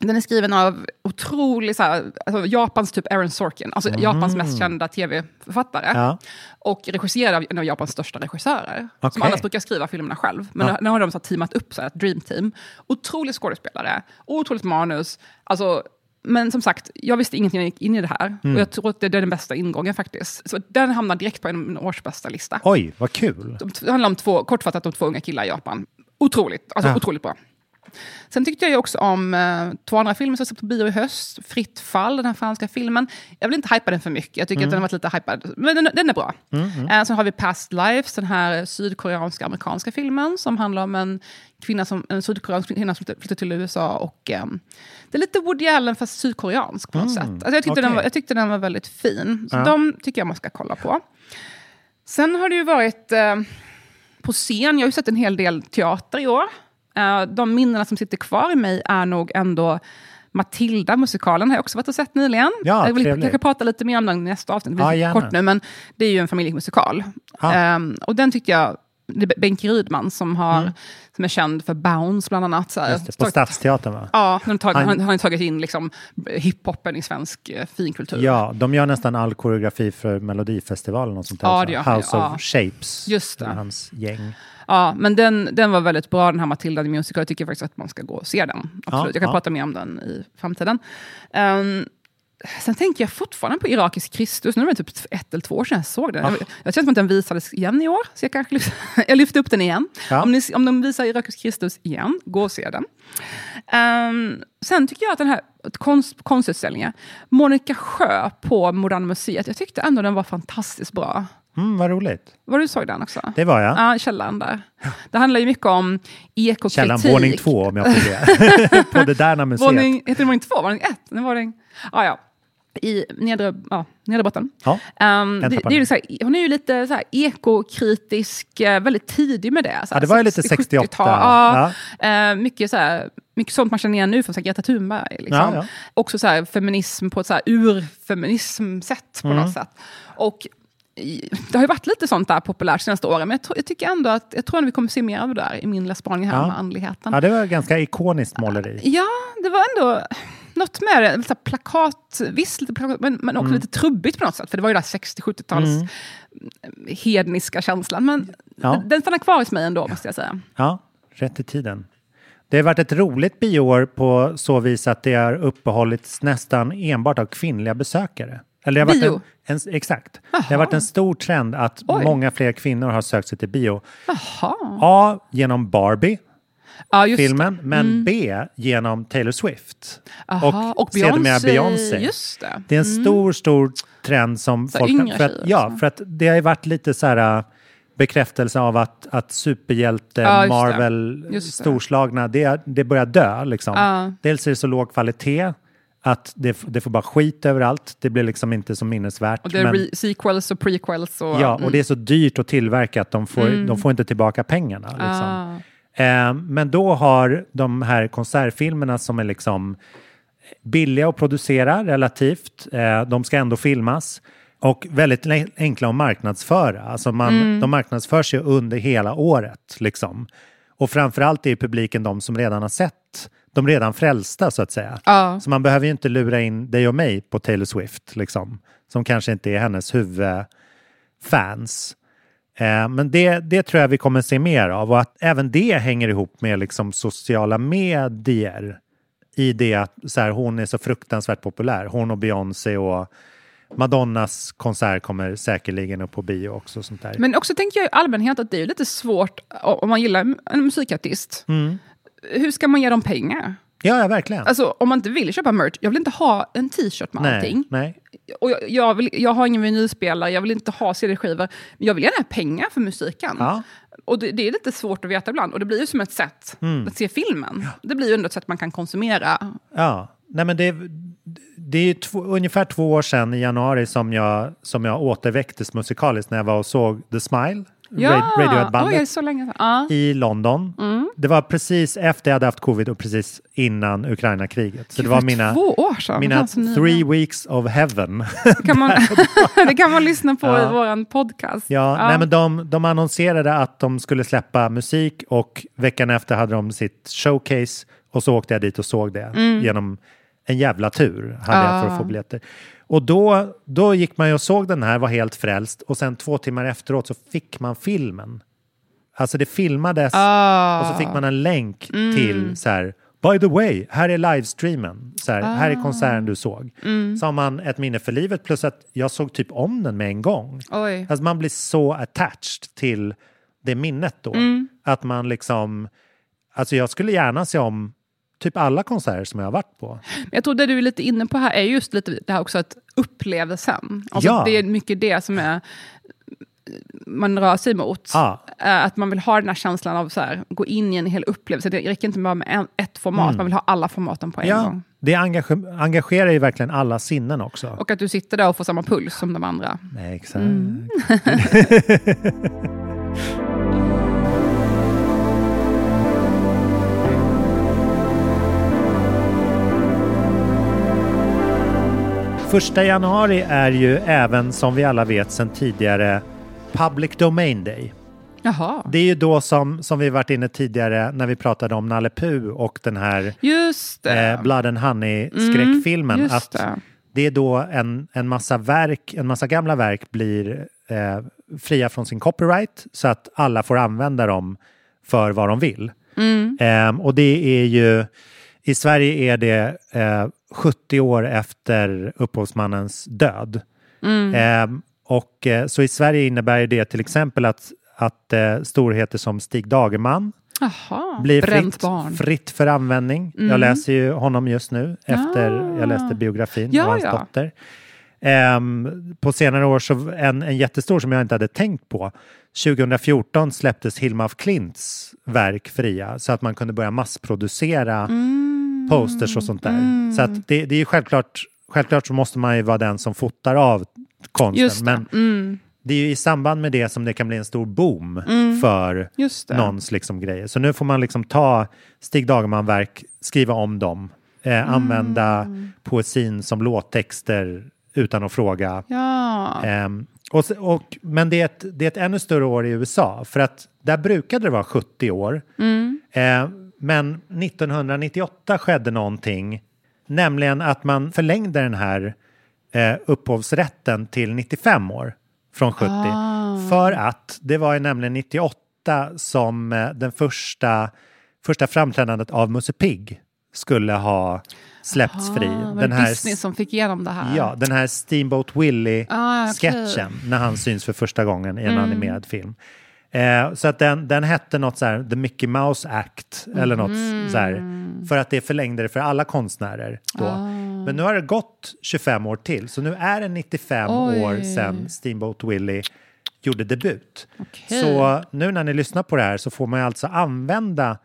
Den är skriven av otrolig, så här, alltså Japans typ Aaron Sorkin, alltså Japans mest kända tv-författare. Ja. Och regisserad av en av Japans största regissörer. Som Okej. annars brukar skriva filmerna själv. Men Ja. nu har de så här teamat upp så här, ett dream team. Otrolig skådespelare, otroligt manus. Alltså, men som sagt, jag visste ingenting när jag gick in i det här. Mm. Och jag tror att det är den bästa ingången faktiskt. Så den hamnar direkt på en årsbästa lista. Oj, vad kul. Det handlar om två, kortfattat om två unga killar i Japan. Otroligt, alltså Ja. otroligt bra. Sen tyckte jag också om eh, två andra filmer som jag såg på bio i höst. Fritt fall, den här franska filmen. Jag vill inte hypa den för mycket, jag tycker Mm. att den har varit lite hypad. Men den, den är bra. Eh, sen har vi Past Lives, den här sydkoreanska amerikanska filmen som handlar om en, kvinna som, en sydkoreansk kvinna som flyttar, till USA. Och, eh, det är lite Woody Allen fast sydkoreansk på något sätt. Alltså jag, tyckte den okej. var, jag tyckte den var väldigt fin. Så Ja. de tycker jag man ska kolla på. Sen har det ju varit eh, på scen, jag har ju sett en hel del teater i år. Eh, de minnena som sitter kvar i mig är nog ändå Matilda, musikalen, har jag också varit och sett nyligen. Ja, jag vill trevligt. kanske prata lite mer om den i nästa avsnitt, det Ja, blir gärna. kort nu, men det är ju en familjemusikal. Ja. Ehm, och den tyckte jag, det är Benke Rydman som, har, som är känd för Bounce bland annat. Så här, Mm. Det, på Stadsteatern va? Ja, han har tagit, Han- har tagit in liksom hiphopen i svensk eh, finkultur. Ja, de gör nästan all koreografi för Melodifestivalen och sånt där. Ja, House ja. of Shapes. Just det. Hans gäng. Ja, men den, den var väldigt bra, den här Matilda the Musical. Jag tycker faktiskt att man ska gå och se den. Absolut. Ja, jag kan ja. prata mer om den i framtiden. Ehm, sen tänker jag fortfarande på Irakisk Kristus. Nu är det typ ett eller två år sedan jag såg den. Ja. Jag, jag känner som att den visades igen i år, så jag kanske lyfter, jag lyfter upp den igen. Ja. Om, ni, om de visar Irakisk Kristus igen, gå och se den. Ehm, sen tycker jag att den här konst, konstutställningen, Monica Sjö på Moderna Museet, jag tyckte ändå den var fantastiskt bra. Mm, vad roligt. Var du såg den också? Det var jag. Ja, källaren där. Det handlar ju mycket om ekokritik. Källan våning två om jag får det. på det där museet. Våning, heter det våning två? Våning ett? Nej, våning... Ah, ja. I nedre, ja, nedre botten. Ja. Jag det, det är ju så här, hon är ju lite så här ekokritisk, eh, väldigt tidig med det. Så Ja, här det var ju lite 68. 70-tal. Ja, eh, mycket, så här, mycket sånt man känner igen nu från så här, Greta Thunberg. Liksom. Ja, ja. Också så här, feminism på ett så urfeminism-sätt på Mm. något sätt. Och det har ju varit lite sånt där populärt senaste åren, men jag, tror, jag tycker ändå att jag tror att vi kommer se mer av det där i min lilla spaning här Ja. om andligheten. Ja, det var ganska ikoniskt måleri. Ja, det var ändå något med det. Lite plakat, visst, lite plakat, men, men Mm. också lite trubbigt på något sätt. För det var ju där 60-70-tals hedniska känslan. Men Ja. den- den stannar kvar hos mig ändå, måste jag säga. Ja, rätt i tiden. Det har varit ett roligt bioår på så vis att det har uppehållits nästan enbart av kvinnliga besökare. Eller det har varit Bio? en, en, exakt. Det har varit en stor trend att Oj. många fler kvinnor har sökt sig till bio. Jaha. A. Genom Barbie, just filmen, men B. Genom Taylor Swift. Aha. Och, sedermera Beyoncé. Just det. Det är en stor, stor trend som Så folk... yngre För att, ja, för att det har ju varit lite så här äh, bekräftelse av att, att superhjälte, Ja, just det. Marvel, Just det. storslagna, det, det börjar dö. Liksom. Ja. Dels är det så låg kvalitet att det, det får bara skit överallt. Det blir liksom inte så minnesvärt. Och det är men, sequels och prequels. Och, ja, och det är så dyrt att tillverka att de får, de får inte tillbaka pengarna. Liksom. Ah. Eh, men då har de här konsertfilmerna som är liksom billiga att producera relativt, eh, de ska ändå filmas och väldigt enkla att marknadsföra. Alltså man, De marknadsförs ju under hela året. Liksom. Och framförallt är publiken de som redan har sett, de redan frälsta så att säga. Ja. Så man behöver ju inte lura in dig och mig på Taylor Swift, liksom, som kanske inte är hennes huvudfans. Eh, men det, det tror jag vi kommer se mer av och att även det hänger ihop med liksom sociala medier i det att så här, hon är så fruktansvärt populär. Hon och Beyoncé och Madonnas konsert kommer säkerligen upp på bio också. Sånt där. Men också tänker jag i allmänhet att det är lite svårt om man gillar en musikartist. Mm. Hur ska man ge dem pengar? ja, ja, verkligen. Alltså om man inte vill köpa merch, jag vill inte ha en t-shirt med nej, allting. nej. Och jag, jag, vill, jag har ingen vinylspelare, jag vill inte ha CD-skivor. Men jag vill gärna ha pengar för musiken. Ja. Och det, det är lite svårt att veta ibland. Och det blir ju som ett sätt Mm. att se filmen. Det blir ju ändå ett sätt man kan konsumera. Ja, nej men det, det är två, ungefär två år sedan i januari som jag, som jag återväcktes musikaliskt när jag var och såg The Smile, Ja, Radiohead-bandet så länge sedan. Ja. i London. Mm. Det var precis efter jag hade haft covid och precis innan Ukraina-kriget. Så det var mina, Två år sedan. mina som three weeks of heaven. Det kan man, det kan man lyssna på Ja. i vår podcast. Ja, Nej, men de, de annonserade att de skulle släppa musik och veckan efter hade de sitt showcase Och så åkte jag dit och såg det genom en jävla tur hade jag för att få biljetter. Och då, då gick man ju och såg den här, var helt frälst och sen två timmar efteråt så fick man filmen. Alltså det filmades och så fick man en länk till så här By the way, här är livestreamen. Så här, här är konserten du såg. Så har man ett minne för livet plus att jag såg typ om den med en gång. Oj. Alltså man blir så attached till det minnet då. Att man liksom... Alltså jag skulle gärna se om typ alla konserter som jag har varit på. Jag tror det du är lite inne på här är just lite det här också att upplevelsen. Alltså Ja. Det är mycket det som är man rör sig mot. Ja. Eh, Att man vill ha den här känslan av här, gå in i en hel upplevelse. Det räcker inte bara med en, ett format, man vill ha alla formaten på en Ja, gång. det engage- engagerar ju verkligen alla sinnen också. Och att du sitter där och får samma puls som de andra. Nej, exakt. Första januari är ju även som vi alla vet sedan tidigare Public Domain Day. Jaha, Det är ju då som, som vi varit inne tidigare när vi pratade om Nalle Puh och den här eh, Blood and Honey skräckfilmen. just att det. det är då en, en massa verk, en massa gamla verk blir eh, fria från sin copyright så att alla får använda dem för vad de vill. Ehm, och det är ju, i Sverige är det eh, 70 år efter upphovsmannens död. Ehm, och eh, så i Sverige innebär det till exempel att, att eh, storheter som Stig Dagerman Jaha, blir fritt. Mm. fritt för användning. Jag läser ju honom just nu efter Ah. jag läste biografin Ja, av hans ja. dotter. Ehm, på senare år så en, en jättestor som jag inte hade tänkt på. 2014 släpptes Hilma af Klints verk fria så att man kunde börja massproducera Mm. Posters och sånt där. Så att det, det är ju självklart, självklart så måste man ju vara den som fotar av konsten. Just det. Men Mm. det är ju i samband med det som det kan bli en stor boom för Just det. någons liksom grejer. Så nu får man liksom ta Stig Dagerman-verk, skriva om dem, eh, använda poesin som låttexter utan att fråga. Ja. Ehm, och, och, men det är, ett, det är ett ännu större år i USA, för att där brukade det vara 70 år. Eh, men 1998 skedde någonting, nämligen att man förlängde den här eh, upphovsrätten till 95 år från 70. För att det var ju nämligen 98 som eh, den första, första framträdandet av Musse Pigg skulle ha släppts fri. Ah, var Den här, Disney som fick igenom det här? ja, den här Steamboat Ah, okej. Willie-sketchen när han syns för första gången i en animerad film. Eh, så att den, den hette något så här, The Mickey Mouse Act eller något så här, för att det förlängde det för alla konstnärer då. Men nu har det gått 25 år till, så nu är det 95 Oj. år sedan Steamboat Willie gjorde debut. Okej. Så nu när ni lyssnar på det här så får man alltså använda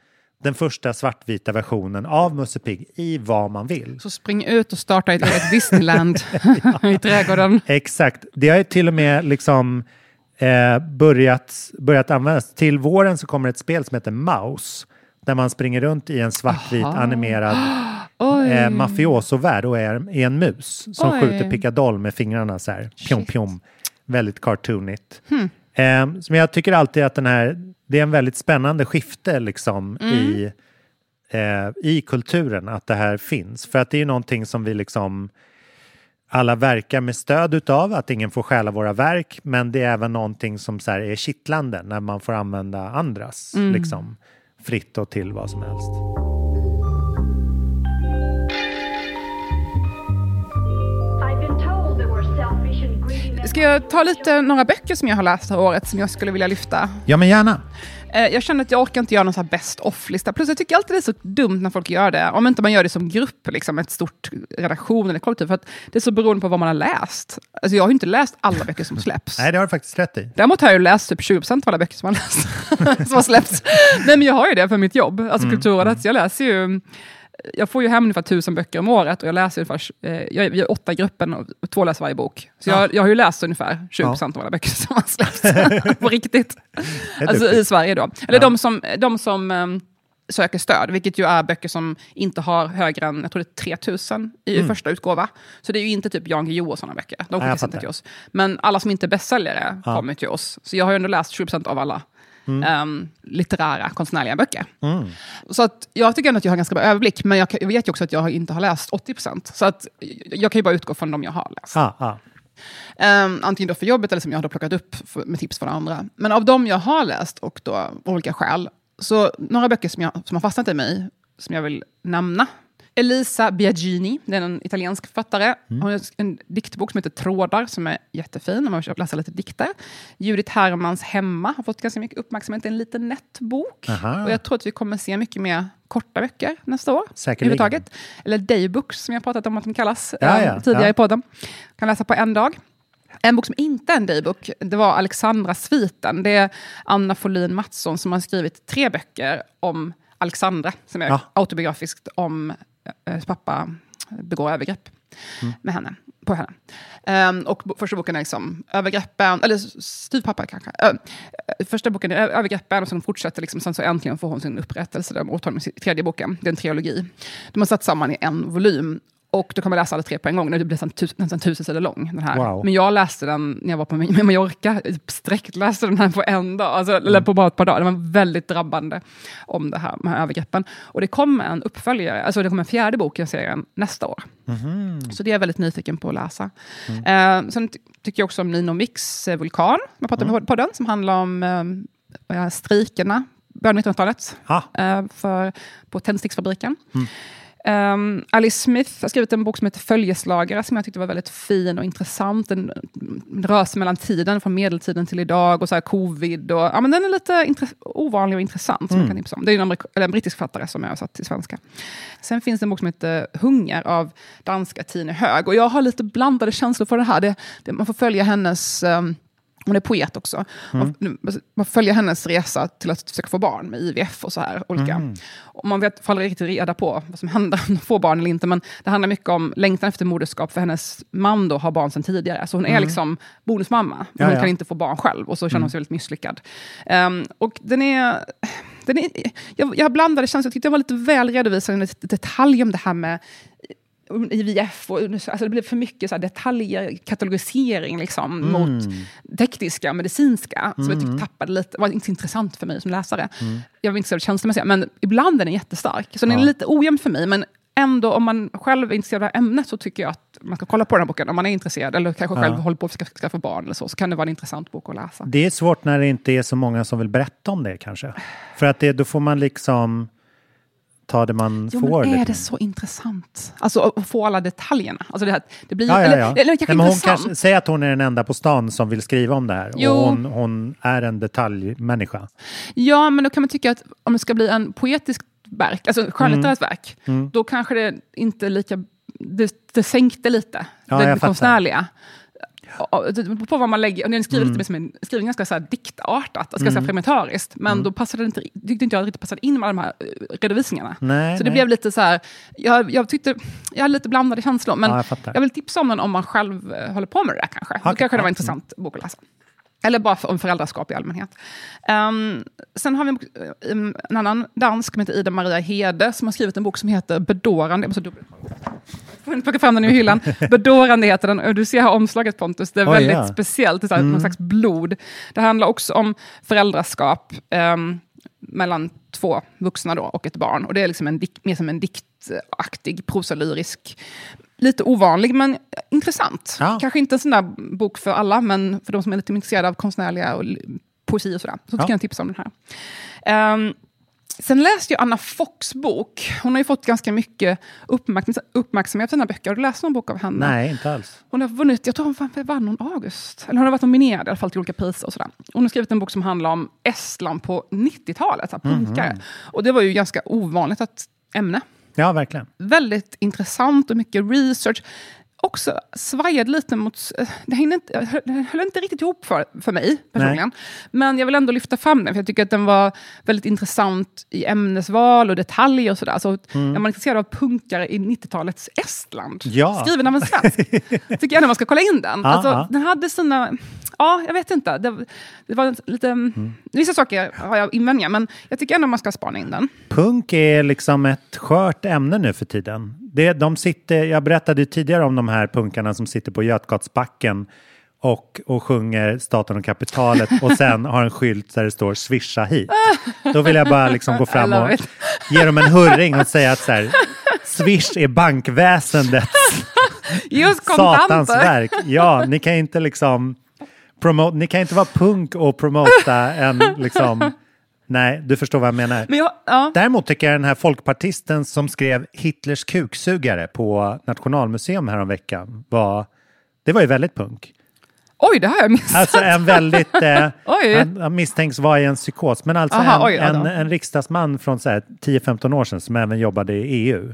den första svartvita versionen av Musse Pigg i vad man vill. Så spring ut och starta ett Disneyland i trädgården. Exakt. Det har ju till och med liksom eh, börjat, börjat användas. Till våren så kommer ett spel som heter Mouse. Där man springer runt i en svartvit Aha. animerad eh, mafioso-värld och är, är en mus som Oj. skjuter pickadoll med fingrarna så här. Pjom, pjom. Väldigt cartoonigt. Hmm. Eh, men jag tycker alltid att den här, det är en väldigt spännande skifte liksom Mm. i, eh, i kulturen att det här finns. För att det är ju någonting som vi liksom alla verkar med stöd utav, att ingen får stjäla våra verk, men det är även någonting som så här är kittlande när man får använda andras Mm. liksom, fritt och till vad som helst. Ska jag ta lite några böcker som jag har läst det här året som jag skulle vilja lyfta? Ja, men gärna. Eh, Jag känner att jag orkar inte göra någon så best off-lista. Plus jag tycker alltid det är så dumt när folk gör det. Om inte man gör det som grupp, liksom ett stort redaktion eller kollektiv. För att det är så beroende på vad man har läst. Alltså jag har ju inte läst alla böcker som släpps. Nej, det har du faktiskt rätt i. Däremot har jag ju läst typ 20% av alla böcker som har, läst, som har släppts. Nej men jag har ju det för mitt jobb, alltså Kulturrådet. Så jag läser ju, jag får ju hem ungefär tusen böcker om året och jag läser ungefär, eh, jag jag är åtta i gruppen och två läser varje bok. Så jag, jag har ju läst ungefär 20% av alla böcker som har släppts. på riktigt. Alltså i Sverige då. Eller Ja. de som, de som ehm, söker stöd, vilket ju är böcker som inte har högre än, jag tror det är 3000 i första utgåva. Så det är ju inte typ Jan Guillou och sådana böcker. De Mm. skickas inte till oss. Men alla som inte är bästsäljare Ja. kommer till oss. Så jag har ju ändå läst 20% av alla. Ehm, litterära, konstnärliga böcker. Så att jag tycker ändå att jag har ganska bra överblick, men jag, jag vet ju också att jag inte har läst 80%. Så att jag kan ju bara utgå från de jag har läst. Ah, ah. Um, antingen då för jobbet eller som jag har plockat upp för, med tips från andra. Men av de jag har läst och då av olika skäl, så några böcker som, jag, som har fastnat i mig, som jag vill nämna. Elisa Biagini, det är en italiensk författare. Hon har en diktbok som heter Trådar, som är jättefin om man vill läsa lite dikter. Judith Hermans Hemma har fått ganska mycket uppmärksamhet. Det är en liten nätt bok. Aha. Och jag tror att vi kommer se mycket mer korta böcker nästa år. Säkerligen. Eller daybooks, som jag pratat om att de kallas Ja, eh, ja, tidigare ja. i podden. Kan läsa på en dag. En bok som inte är en daybok, det var Alexandra-sviten. Det är Anna Folin Mattsson som har skrivit tre böcker om Alexandra, som är Ja. autobiografiskt om hennes pappa begår övergrepp Mm. med henne, på henne. Ehm, och första boken är liksom övergreppen, eller styvpappa kanske. Eh, första boken är övergreppen och sen fortsätter, liksom, sen så äntligen får hon sin upprättelse där, åt honom i tredje boken. Det är en trilogi. De har satt samman i en volym. Och då kan man läsa alla tre på en gång. Det blir nästan, tus, nästan tusen sidor lång. Den här. Wow. Men jag läste den när jag var på Mallorca. Sträckt läste den här på en dag. Alltså, Eller på bara ett par dagar. Det var väldigt drabbande om det här med övergreppen. Och det kommer en uppföljare, alltså det kommer en fjärde bok i serien nästa år. Så det är jag väldigt nyfiken på att läsa. Eh, sen ty- tycker jag också om Nino Mix eh, Vulkan, som jag pratade med på podden, som handlar om eh, strejkerna, början av 1900-talet, Ah. eh, för, på tändsticksfabriken. Um, Alice Smith har skrivit en bok som heter Följeslagare som jag tyckte var väldigt fin och intressant. Den rör sig mellan tiden, från medeltiden till idag och så covid. Och, ja, men den är lite ovanlig och intressant som jag kan tipsa om. Det är en, eller en brittisk författare som jag har satt till svenska. Sen finns det en bok som heter Hunger av danska Tine Hög. Och jag har lite blandade känslor för det här. Det, det, man får följa hennes... ehm, hon är poet också. Man, man följer hennes resa till att försöka få barn med IVF och så här. Olika. Och man vet, får aldrig riktigt reda på vad som händer om de får barn eller inte. Men det handlar mycket om längtan efter moderskap. För hennes man då har barn sedan tidigare. Så hon är liksom bonusmamma. Men Ja, hon ja. kan inte få barn själv. Och så känner hon sig väldigt misslyckad. Ehm, och den är... Den är jag, jag blandade känslor. Jag tyckte jag var lite väl redovisad i detalj om det här med IVF. Och, alltså det blev för mycket så detaljer, katalogisering liksom, mot tekniska och medicinska. Så jag tyckte tappade lite, var inte intressant för mig som läsare. Jag var inte så känslomässig, men ibland är den jättestark. Så den är Ja. lite ojämn för mig. Men ändå, om man själv är intresserad av ämnet så tycker jag att man ska kolla på den här boken. Om man är intresserad, eller kanske själv håller på att skaffa, skaffa barn eller så, så kan det vara en intressant bok att läsa. Det är svårt när det inte är så många som vill berätta om det kanske. För att det, då får man liksom ta det man Jo, får. men är lite. det så intressant? Alltså att få alla detaljerna. Alltså det, här, det blir, Ja, ja, Eller, ja. eller kanske Nej, men hon kanske, säg att hon är den enda på stan som vill skriva om det här. Jo. Och hon, hon är en detaljmänniska. Ja, men då kan man tycka att om det ska bli en poetisk verk, alltså skönlitterärt verk, Mm. då kanske det inte är lika... Det, det sänkte lite, Ja, det, det fattar. På vad man lägger, och den skriver Mm. lite som en, ganska så här diktartat, ska säga fragmentariskt, men Mm. då passade det inte, tyckte inte jag riktigt passade in med de här eh, redovisningarna. Nej, så det nej. blev lite så här, jag, jag tyckte, jag hade lite blandade känslor, men Ja, jag jag vill tipsa om den om man själv eh, håller på med det där kanske. Då Okej, kanske det var en intressant bok att läsa. Eller bara om föräldraskap i allmänhet. Ehm, sen har vi en, bok- en, annan dansk som heter Ida Maria Hede som har skrivit en bok som heter Bedårande. Jag måste plocka fram den ur hyllan. Bedårande heter den. Du ser här omslaget Pontus, det är Oj, väldigt ja. speciellt. Det är någon slags blod. Det handlar också om föräldraskap ehm, mellan två vuxna då, och ett barn. Och det är liksom en dik- mer som en diktaktig, prosalyrisk Lite ovanlig, men intressant. Ja. Kanske inte en sån där bok för alla, men för de som är lite intresserade av konstnärliga och poesi och sådär. Så Ja. jag tipsa om den här. Ehm, sen läste jag Anna Fox bok. Hon har ju fått ganska mycket uppmärksam- uppmärksamhet för sina böcker. Har du läst någon bok av henne? Nej, inte alls. Hon har vunnit, jag tror hon vann- någon August. Eller hon har varit nominerad i alla fall till olika priser. Och sådär. Hon har skrivit en bok som handlar om Estland på 90-talet, så här punkare. Och det var ju ganska ovanligt att ämne. Ja, verkligen. Väldigt intressant och mycket research. Också svajade lite mot... eh, Det, hängde inte, höll inte riktigt ihop för, för mig personligen. Men jag vill ändå lyfta fram den, för jag tycker att den var väldigt intressant i ämnesval och detaljer och sådär. Så Är man intresserad av punkare i 90-talets Estland, Ja. skriven av en svensk, tycker jag man ska kolla in den. Alltså. Den hade sina... Ja, jag vet inte. Det, det var lite... Vissa saker har jag invändningar, men jag tycker ändå man ska spana in den. Punk är liksom ett skört ämne nu för tiden. Det, de sitter, jag berättade tidigare om de här punkarna som sitter på Götgatsbacken och, och sjunger Staten och kapitalet och sen har en skylt där det står swisha hit. Då vill jag bara liksom gå fram och it. ge dem en hurring och säga att så här, Swish är bankväsendets oss satans verk. Ja, ni kan inte liksom promote, ni kan inte vara punk och promota en liksom, nej, du förstår vad jag menar. Men jag, ja. Däremot tycker jag den här folkpartisten som skrev Hitlers kuksugare på Nationalmuseum häromveckan var, det var ju väldigt punk. Oj, det har jag missat. Alltså en väldigt, eh, han, han misstänks vara i en psykos, men alltså Aha, en, oj, en, en riksdagsman från så här 10-15 år sedan som även jobbade i EU.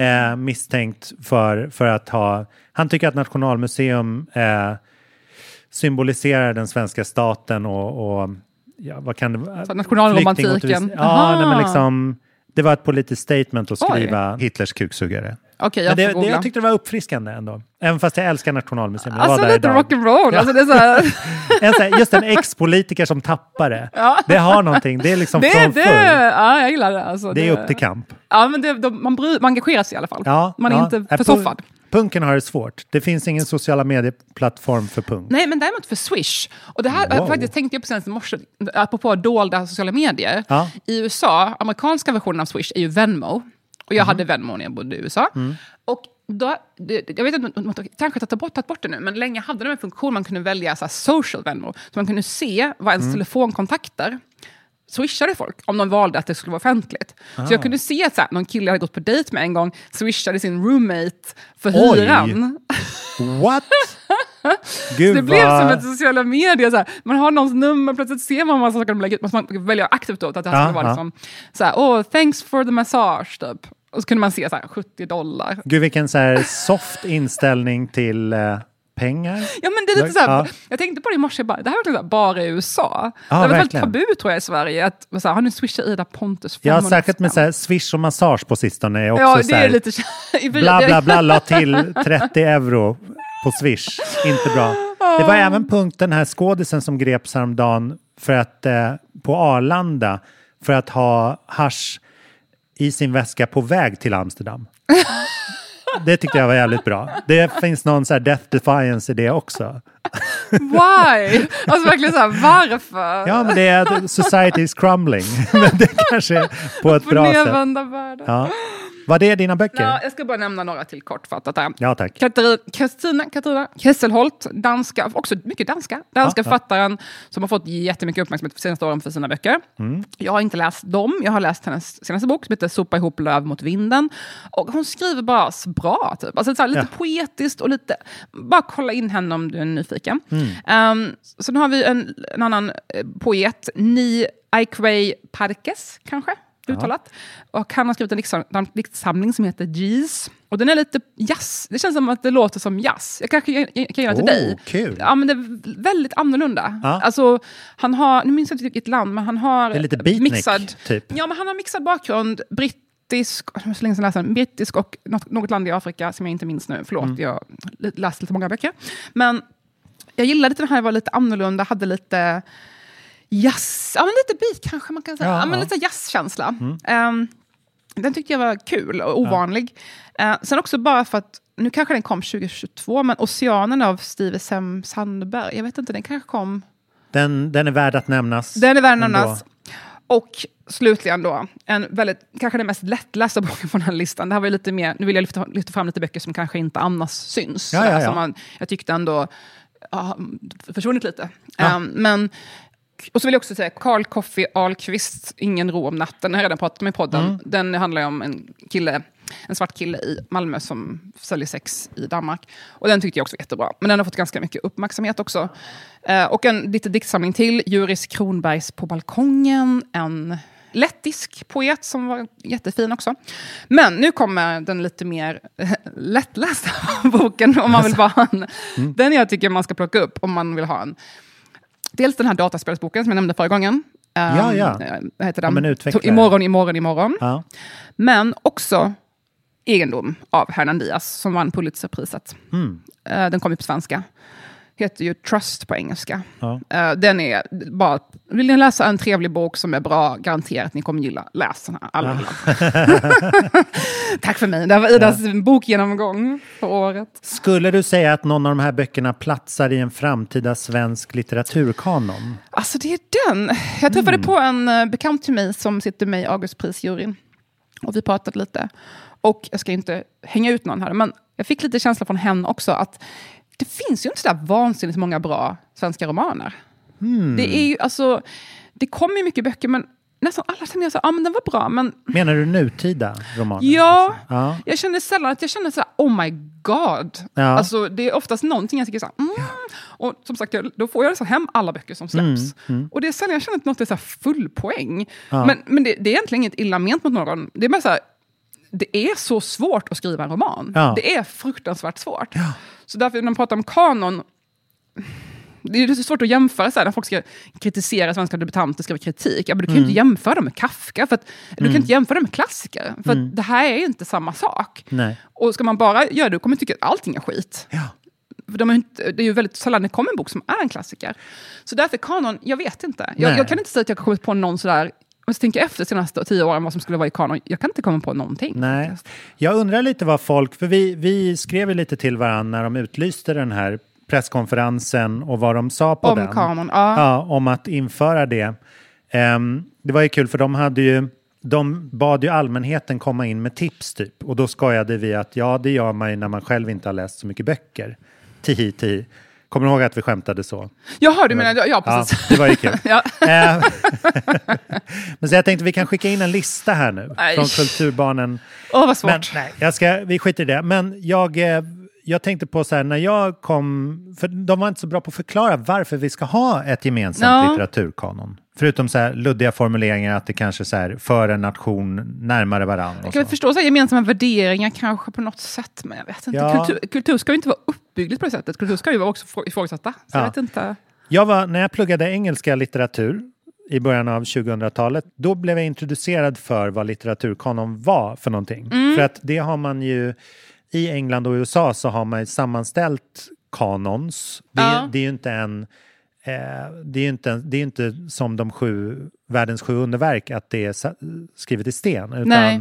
Eh, misstänkt för, för att ha, han tycker att Nationalmuseum eh, symboliserar den svenska staten och, och ja, vad kan det vara? Nationalromantiken. Ja, nej, men liksom, det var ett politiskt statement att Oj. skriva Hitlers kuksugare. Men jag det, får det, googla. jag tyckte det var uppfriskande ändå. Även fast jag älskar Nationalmuseum. Jag Alltså lite rock'n'roll. Ja. Alltså, det är så här, En, just en ex-politiker som tappare. Ja. Det har någonting. Det är liksom det, från det, förr. ja, jag gillar det. Alltså, Det är upp till kamp. Ja, men det, de, man, bry, man engagerar sig i alla fall. Ja, man är ja. inte försoffad. Punken har det svårt. Det finns ingen sociala medieplattform för punk. Nej, men däremot för Swish. Och det här Wow. faktiskt tänkte jag på senast i morse, apropå dolda sociala medier. Ja. I USA, amerikanska versionen av Swish är ju Venmo. Och jag hade Venmo när jag bodde i USA. Och då, jag vet inte, de kanske har bort, tagit bort det nu, men länge hade de en funktion man kunde välja så social Venmo. Så man kunde se vad ens telefonkontakter swishade folk om de valde att det skulle vara offentligt. Så jag kunde se att så här, någon kille jag hade gått på dejt med en gång swishade sin roommate för Oj. hyran. What? Gud Det blev vad... som ett sociala medier. Så här. Man har någons nummer, plötsligt ser man vad saker de lägger ut. Man måste välja aktivt då, att det här skulle vara ja. liksom, så här, oh, thanks for the massage, typ. Och så kunde man se så här, 70 dollar. Gud vilken så här soft inställning till eh, pengar. Ja, men det är lite så här, Ja. Jag tänkte på det i morse, bara, det här är verkligen så bara i USA. Ja, det är väldigt tabu tror jag i Sverige. Att, så här, har ni swishat Ida Pontus Ja, 500 särskilt med så här swish och massage på sistone är också Ja, så det här, är lite... bla bla bla la till 30 euro på swish. Inte bra. Det var även punkt den här skådisen som greps häromdagen för att, eh, på Arlanda för att ha hash i sin väska på väg till Amsterdam. Det tyckte jag var jävligt bra. Det finns någon så här death defiance i det också. Why? Alltså verkligen så här, varför? Ja, men det är society is crumbling. Men det kanske är på ett bra sätt. nedvända världar. Ja. Var det dina böcker? Ja, jag ska bara nämna några till kortfattat här. Ja, tack. Kristina Katarina Kesselholt, danska, också mycket danska, danska ja. författaren som har fått jättemycket uppmärksamhet de senaste åren för sina böcker. Mm. Jag har inte läst dem, jag har läst hennes senaste bok som heter Sopa ihop löv mot vinden. Och hon skriver bara så bra, typ. alltså, så här, lite Ja. poetiskt och lite... Bara kolla in henne om du är nyfiken. Mm. Um, sen har vi en, en annan eh, poet, Ni Aikwei Parkes, kanske? Uttalat. Och han har skrivit en diktsamling, som heter Jeez. Och den är lite jazz. Det känns som att det låter som jazz. Jag kanske kan ge den till Oh, dig. kul. Ja, men det är väldigt annorlunda. Ja. Alltså, han har, nu minns jag inte vilket land, men han har Det är lite beatnik, mixad, typ. Ja, men han har mixad bakgrund. Brittisk, det var så länge sedan jag läste den, brittisk och något, något land i Afrika som jag inte minns nu. Förlåt, Mm. jag har li- läst lite många böcker. Men jag gillade att den här var lite annorlunda, hade lite jazz, ja men lite beat kanske man kan säga. Ja, Ja, men ja. lite jazzkänsla. Ehm, den tyckte jag var kul och ovanlig. Eh, sen också bara för att, nu kanske den kom 2022, men Oceanen av Steve Sem Sandberg, jag vet inte, den kanske kom... Den, den är värd att nämnas. Den är värd att nämnas. Och slutligen då, en väldigt, kanske den mest lättlästa boken på den här listan. Det här var lite mer, nu vill jag lyfta, lyfta fram lite böcker som kanske inte annars syns. Ja, ja, sådär, ja. Som man, jag tyckte ändå ja, försvunnit lite. Ja. Ehm, men, och så vill jag också säga, Karl Koffi Ahlqvist, Ingen ro om natten, den har jag redan pratat om i podden. Mm. Den handlar om en kille, en svart kille i Malmö som säljer sex i Danmark. Och den tyckte jag också var jättebra. Men den har fått ganska mycket uppmärksamhet också. Eh, och en liten diktsamling till, Juris Kronbergs På balkongen, en lettisk poet som var jättefin också. Men nu kommer den lite mer lättlästa boken, om man vill ha en. Mm. Den jag tycker man ska plocka upp om man vill ha en. Dels den här dataspelsboken som jag nämnde förra gången. Um, Ja, ja. eh, Vad heter Ja, den? men utveckla det. imorgon, imorgon, imorgon. Ja. Men också Egendom av Hernan Diaz som vann Pulitzerpriset. Mm. Eh, Den kom ju på svenska. Heter ju Trust på engelska. Ja. Eh, den är bara, vill ni läsa en trevlig bok som är bra, garanterat ni kommer gilla. Läs den här. Alla den. Tack för mig. Det här var Idas bokgenomgång för året. Skulle du säga att någon av de här böckerna platsar i en framtida svensk litteraturkanon? Alltså det är den. Jag träffade på en eh, bekant till mig som sitter med i Augustprisjuryn. Och vi pratade lite. Och jag ska inte hänga ut någon här, men jag fick lite känsla från henne också att det finns ju inte så där vansinnigt många bra svenska romaner. Det är ju alltså, det kommer ju mycket böcker, men nästan alla känner jag så ja men den var bra, men Menar du nutida romaner? ja, liksom? ja. jag känner sällan att jag känner så här, oh my god. Ja. Alltså det är oftast någonting jag tycker så här, mm. Och som sagt, då får jag liksom hem alla böcker som släpps. Mm, Och det är sällan jag känner att något är så här full poäng. Men, men det, det är egentligen inget illa ment mot någon. Det är bara så här, det är så svårt att skriva en roman. Ja. Det är fruktansvärt svårt. Så därför när man pratar om kanon, det är svårt att jämföra så här, när folk ska kritisera svenska debutanter, skriva kritik. Ja, men du kan ju Mm. inte jämföra dem med Kafka, för att, du kan inte jämföra dem med klassiker. För att det här är ju inte samma sak. Nej. Och ska man bara göra det, då kommer man tycka att allting är skit. Ja. De är inte, det är ju väldigt sällan det kommer en bok som är en klassiker. Så därför kanon, jag vet inte. Jag, jag kan inte säga att jag kommit på någon sådär, om jag tänker efter de senaste tio åren vad som skulle vara i kanon, jag kan inte komma på någonting. Nej. Jag undrar lite vad folk, för vi, vi skrev ju lite till varandra när de utlyste den här presskonferensen och vad de sa på Om den. kanon, ja. Ja, om att införa det. Ehm, det var ju kul för de hade ju de bad ju allmänheten komma in med tips typ. Och då skojade vi att ja, det gör man ju när man själv inte har läst så mycket böcker. Tihi, tihi. Kommer du ihåg att vi skämtade så? Jaha, du menar, ja Ja, precis. det var ju kul. Ja. Eh, Men så jag tänkte vi kan skicka in en lista här nu Nej. från Kulturbarnen. Åh, vad svårt. Men, nej, jag ska, vi skiter i det. Men jag, eh, jag tänkte på så här, när jag kom... För de var inte så bra på att förklara varför vi ska ha ett gemensamt Ja. litteraturkanon. Förutom så här luddiga formuleringar att det kanske så här, för en nation närmare varandra. Jag kan väl förstå så här, gemensamma värderingar kanske på något sätt, men jag vet inte. Ja. Kultur, kultur ska ju inte vara uppbyggligt på det sättet. Kultur ska ju vara också frå- ifrågasätta. Så Ja. jag vet inte. Jag var, när jag pluggade engelska litteratur i början av 2000-talet, då blev jag introducerad för vad litteraturkanon var för någonting. Mm. För att det har man ju, i England och USA så har man ju sammanställt kanons. Det, är- Ja. det är ju inte en Eh, det är inte, det är inte som de sju, världens sju underverk att det är skrivet i sten. Utan Nej.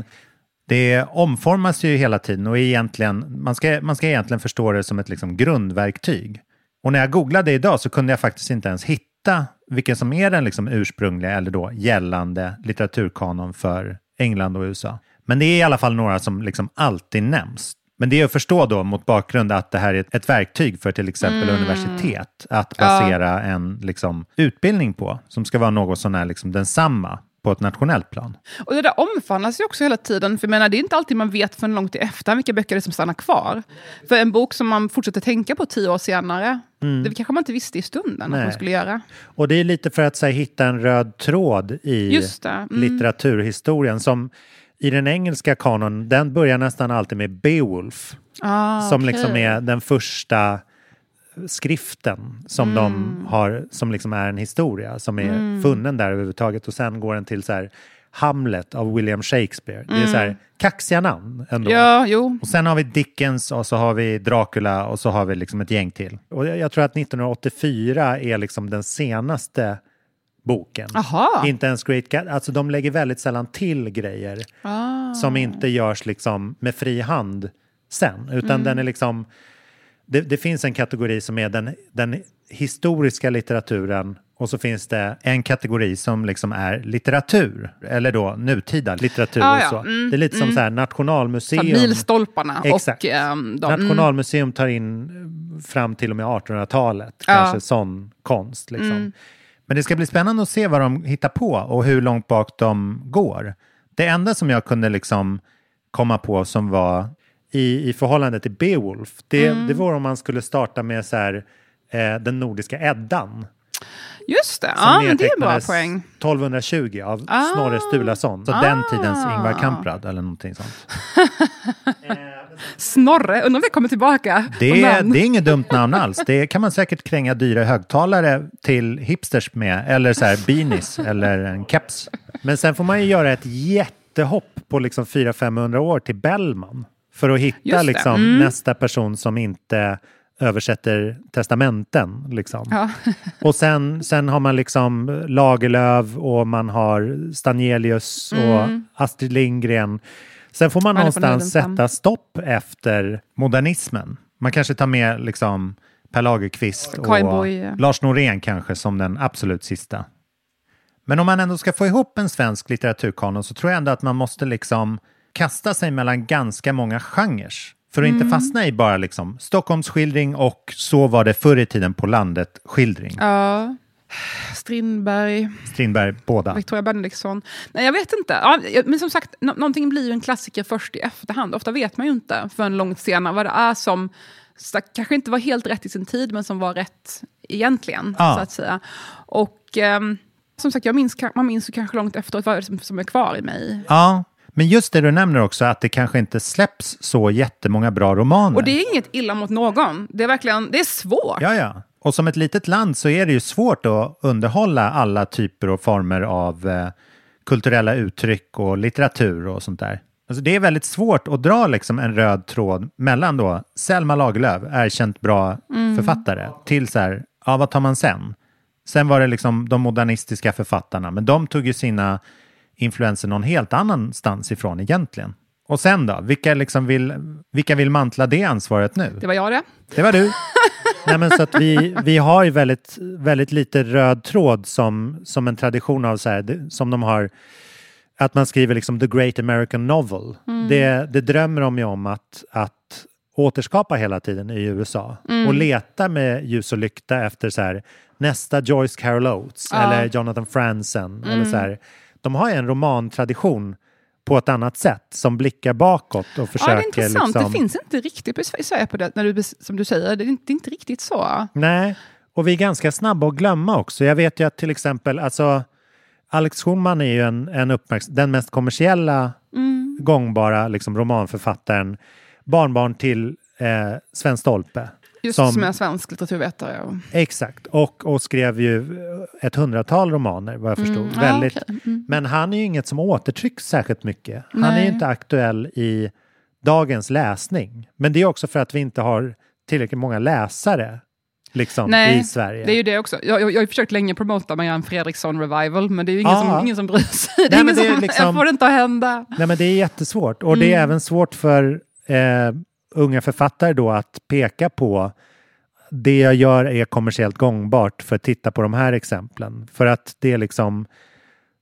Det omformas ju hela tiden och är egentligen, man, ska, man ska egentligen förstå det som ett liksom grundverktyg. Och när jag googlade idag så kunde jag faktiskt inte ens hitta vilken som är den liksom ursprungliga eller då gällande litteraturkanon för England och USA. Men det är i alla fall några som liksom alltid nämns. Men det är att förstå då mot bakgrund att det här är ett, verktyg för till exempel universitet att basera en liksom, utbildning på som ska vara något sån här liksom densamma på ett nationellt plan. Och det där omfamnas ju också hela tiden. För jag menar, det är inte alltid man vet förrän långt i efterhand vilka böcker det är som stannar kvar. För en bok som man fortsätter tänka på tio år senare, det kanske man inte visste i stunden att Mm. Nej. man skulle göra. Och det är lite för att här, hitta en röd tråd i mm. litteraturhistorien som i den engelska kanon, den börjar nästan alltid med Beowulf. Ah, som okej. liksom är den första skriften som Mm. de har, som liksom är en historia, som är funnen där överhuvudtaget. Och sen går den till så här Hamlet av William Shakespeare. Det är så här kaxiga namn ändå. Mm. Ja, jo. Och sen har vi Dickens och så har vi Dracula och så har vi liksom ett gäng till. Och jag, jag tror att 1984 är liksom den senaste boken. Aha. Inte ens Great Gat- Alltså de lägger väldigt sällan till grejer Ah. som inte görs liksom med fri hand sen. Utan Mm. den är liksom... Det, det finns en kategori som är den, den historiska litteraturen och så finns det en kategori som liksom är litteratur, eller då nutida litteratur. Ah, ja. så. Mm, det är lite som så här Nationalmuseum. milstolparna Exakt. och ehm, de, mm, Nationalmuseum tar in fram till och med 1800-talet, Ja. kanske sån konst. Liksom. Men det ska bli spännande att se vad de hittar på och hur långt bak de går. Det enda som jag kunde liksom komma på som var i, i förhållande till Beowulf, det, det var om man skulle starta med så här, eh, den nordiska Eddan. Just det, ja, men det är bra poäng. 1220 av Ah. Snorre Sturlason. Så den tidens Ingvar Kamprad eller någonting sånt. Snorre, undrar om det kommer tillbaka. Det det är inget dumt namn alls. Det kan man säkert kränga dyra högtalare till hipsters med. Eller så här beanies eller en keps. Men sen får man ju göra ett jättehopp på liksom 400-500 år till Bellman. För att hitta liksom mm. nästa person som inte översätter testamenten. Liksom. Ja. Och sen, sen har man liksom Lagerlöf och man har Stanelius och Astrid Lindgren. Sen får man någonstans sätta stopp efter modernismen. Man kanske tar med liksom Per Lagerkvist och Boye. Lars Norén kanske som den absolut sista. Men om man ändå ska få ihop en svensk litteraturkanon så tror jag ändå att man måste liksom kasta sig mellan ganska många genrer. För att Mm. inte fastna i bara liksom Stockholmsskildring och så var det förr i tiden på landet-skildring. ja. Strindberg, Strindberg, båda. Victoria Benediktsson. Nej, jag vet inte. Ja, men som sagt, nå- någonting blir ju en klassiker först i efterhand. Ofta vet man ju inte förrän långt senare vad det är som kanske inte var helt rätt i sin tid, men som var rätt egentligen. Ja. Så att säga. Och ehm, som sagt, jag minns, man minns ju kanske långt efteråt vad som, som är kvar i mig. Ja, men just det du nämner också att det kanske inte släpps så jättemånga bra romaner. Och det är inget illa mot någon. Det är verkligen det är svårt. Ja, ja. Och som ett litet land så är det ju svårt att underhålla alla typer och former av eh, kulturella uttryck och litteratur och sånt där. Alltså det är väldigt svårt att dra liksom en röd tråd mellan då Selma Lagerlöf, erkänt bra författare, till så här, ja vad tar man sen? Sen var det liksom de modernistiska författarna, men de tog ju sina influenser någon helt annanstans ifrån egentligen. Och sen då, vilka, liksom vill, vilka vill mantla det ansvaret nu? Det var jag det. Det var du. Nej, men så att vi, vi har ju väldigt, väldigt lite röd tråd som, som en tradition av så här, som de har att man skriver liksom the great American novel. Det, det drömmer de ju om att, att återskapa hela tiden i USA och leta med ljus och lykta efter så här, nästa Joyce Carol Oates Ja. eller Jonathan Franzen. Eller så här. De har ju en romantradition på ett annat sätt som blickar bakåt och försöker... Ja, det är intressant. liksom, Det finns inte riktigt i Sverige på det, när du, som du säger. Det är inte, det är inte riktigt så. Nej, och vi är ganska snabba att glömma också. Jag vet ju att till exempel, alltså Alex Schulman är ju en, en uppmärks- den mest kommersiella gångbara liksom, romanförfattaren, barnbarn till eh, Sven Stolpe. Just Som- som, är svensk litteraturvetare. Och, Exakt, och, och skrev ju ett hundratal romaner vad jag förstod. ja, Väldigt. okej. Mm. Men han är ju inget som återtrycks särskilt mycket. Han är Nej. ju inte aktuell i dagens läsning. Men det är också för att vi inte har tillräckligt många läsare liksom, Nej, i Sverige. Det är ju det också. Jag, jag, jag har försökt länge promota Marianne Fredriksson Revival, men det är ju ingen, som, ingen som bryr sig. Det är Nej, ingen det är som, liksom- Jag får det inte att hända. Nej, men det är jättesvårt. Och det är Mm. även svårt för eh, unga författare då att peka på det jag gör är kommersiellt gångbart för att titta på de här exemplen. För att det är liksom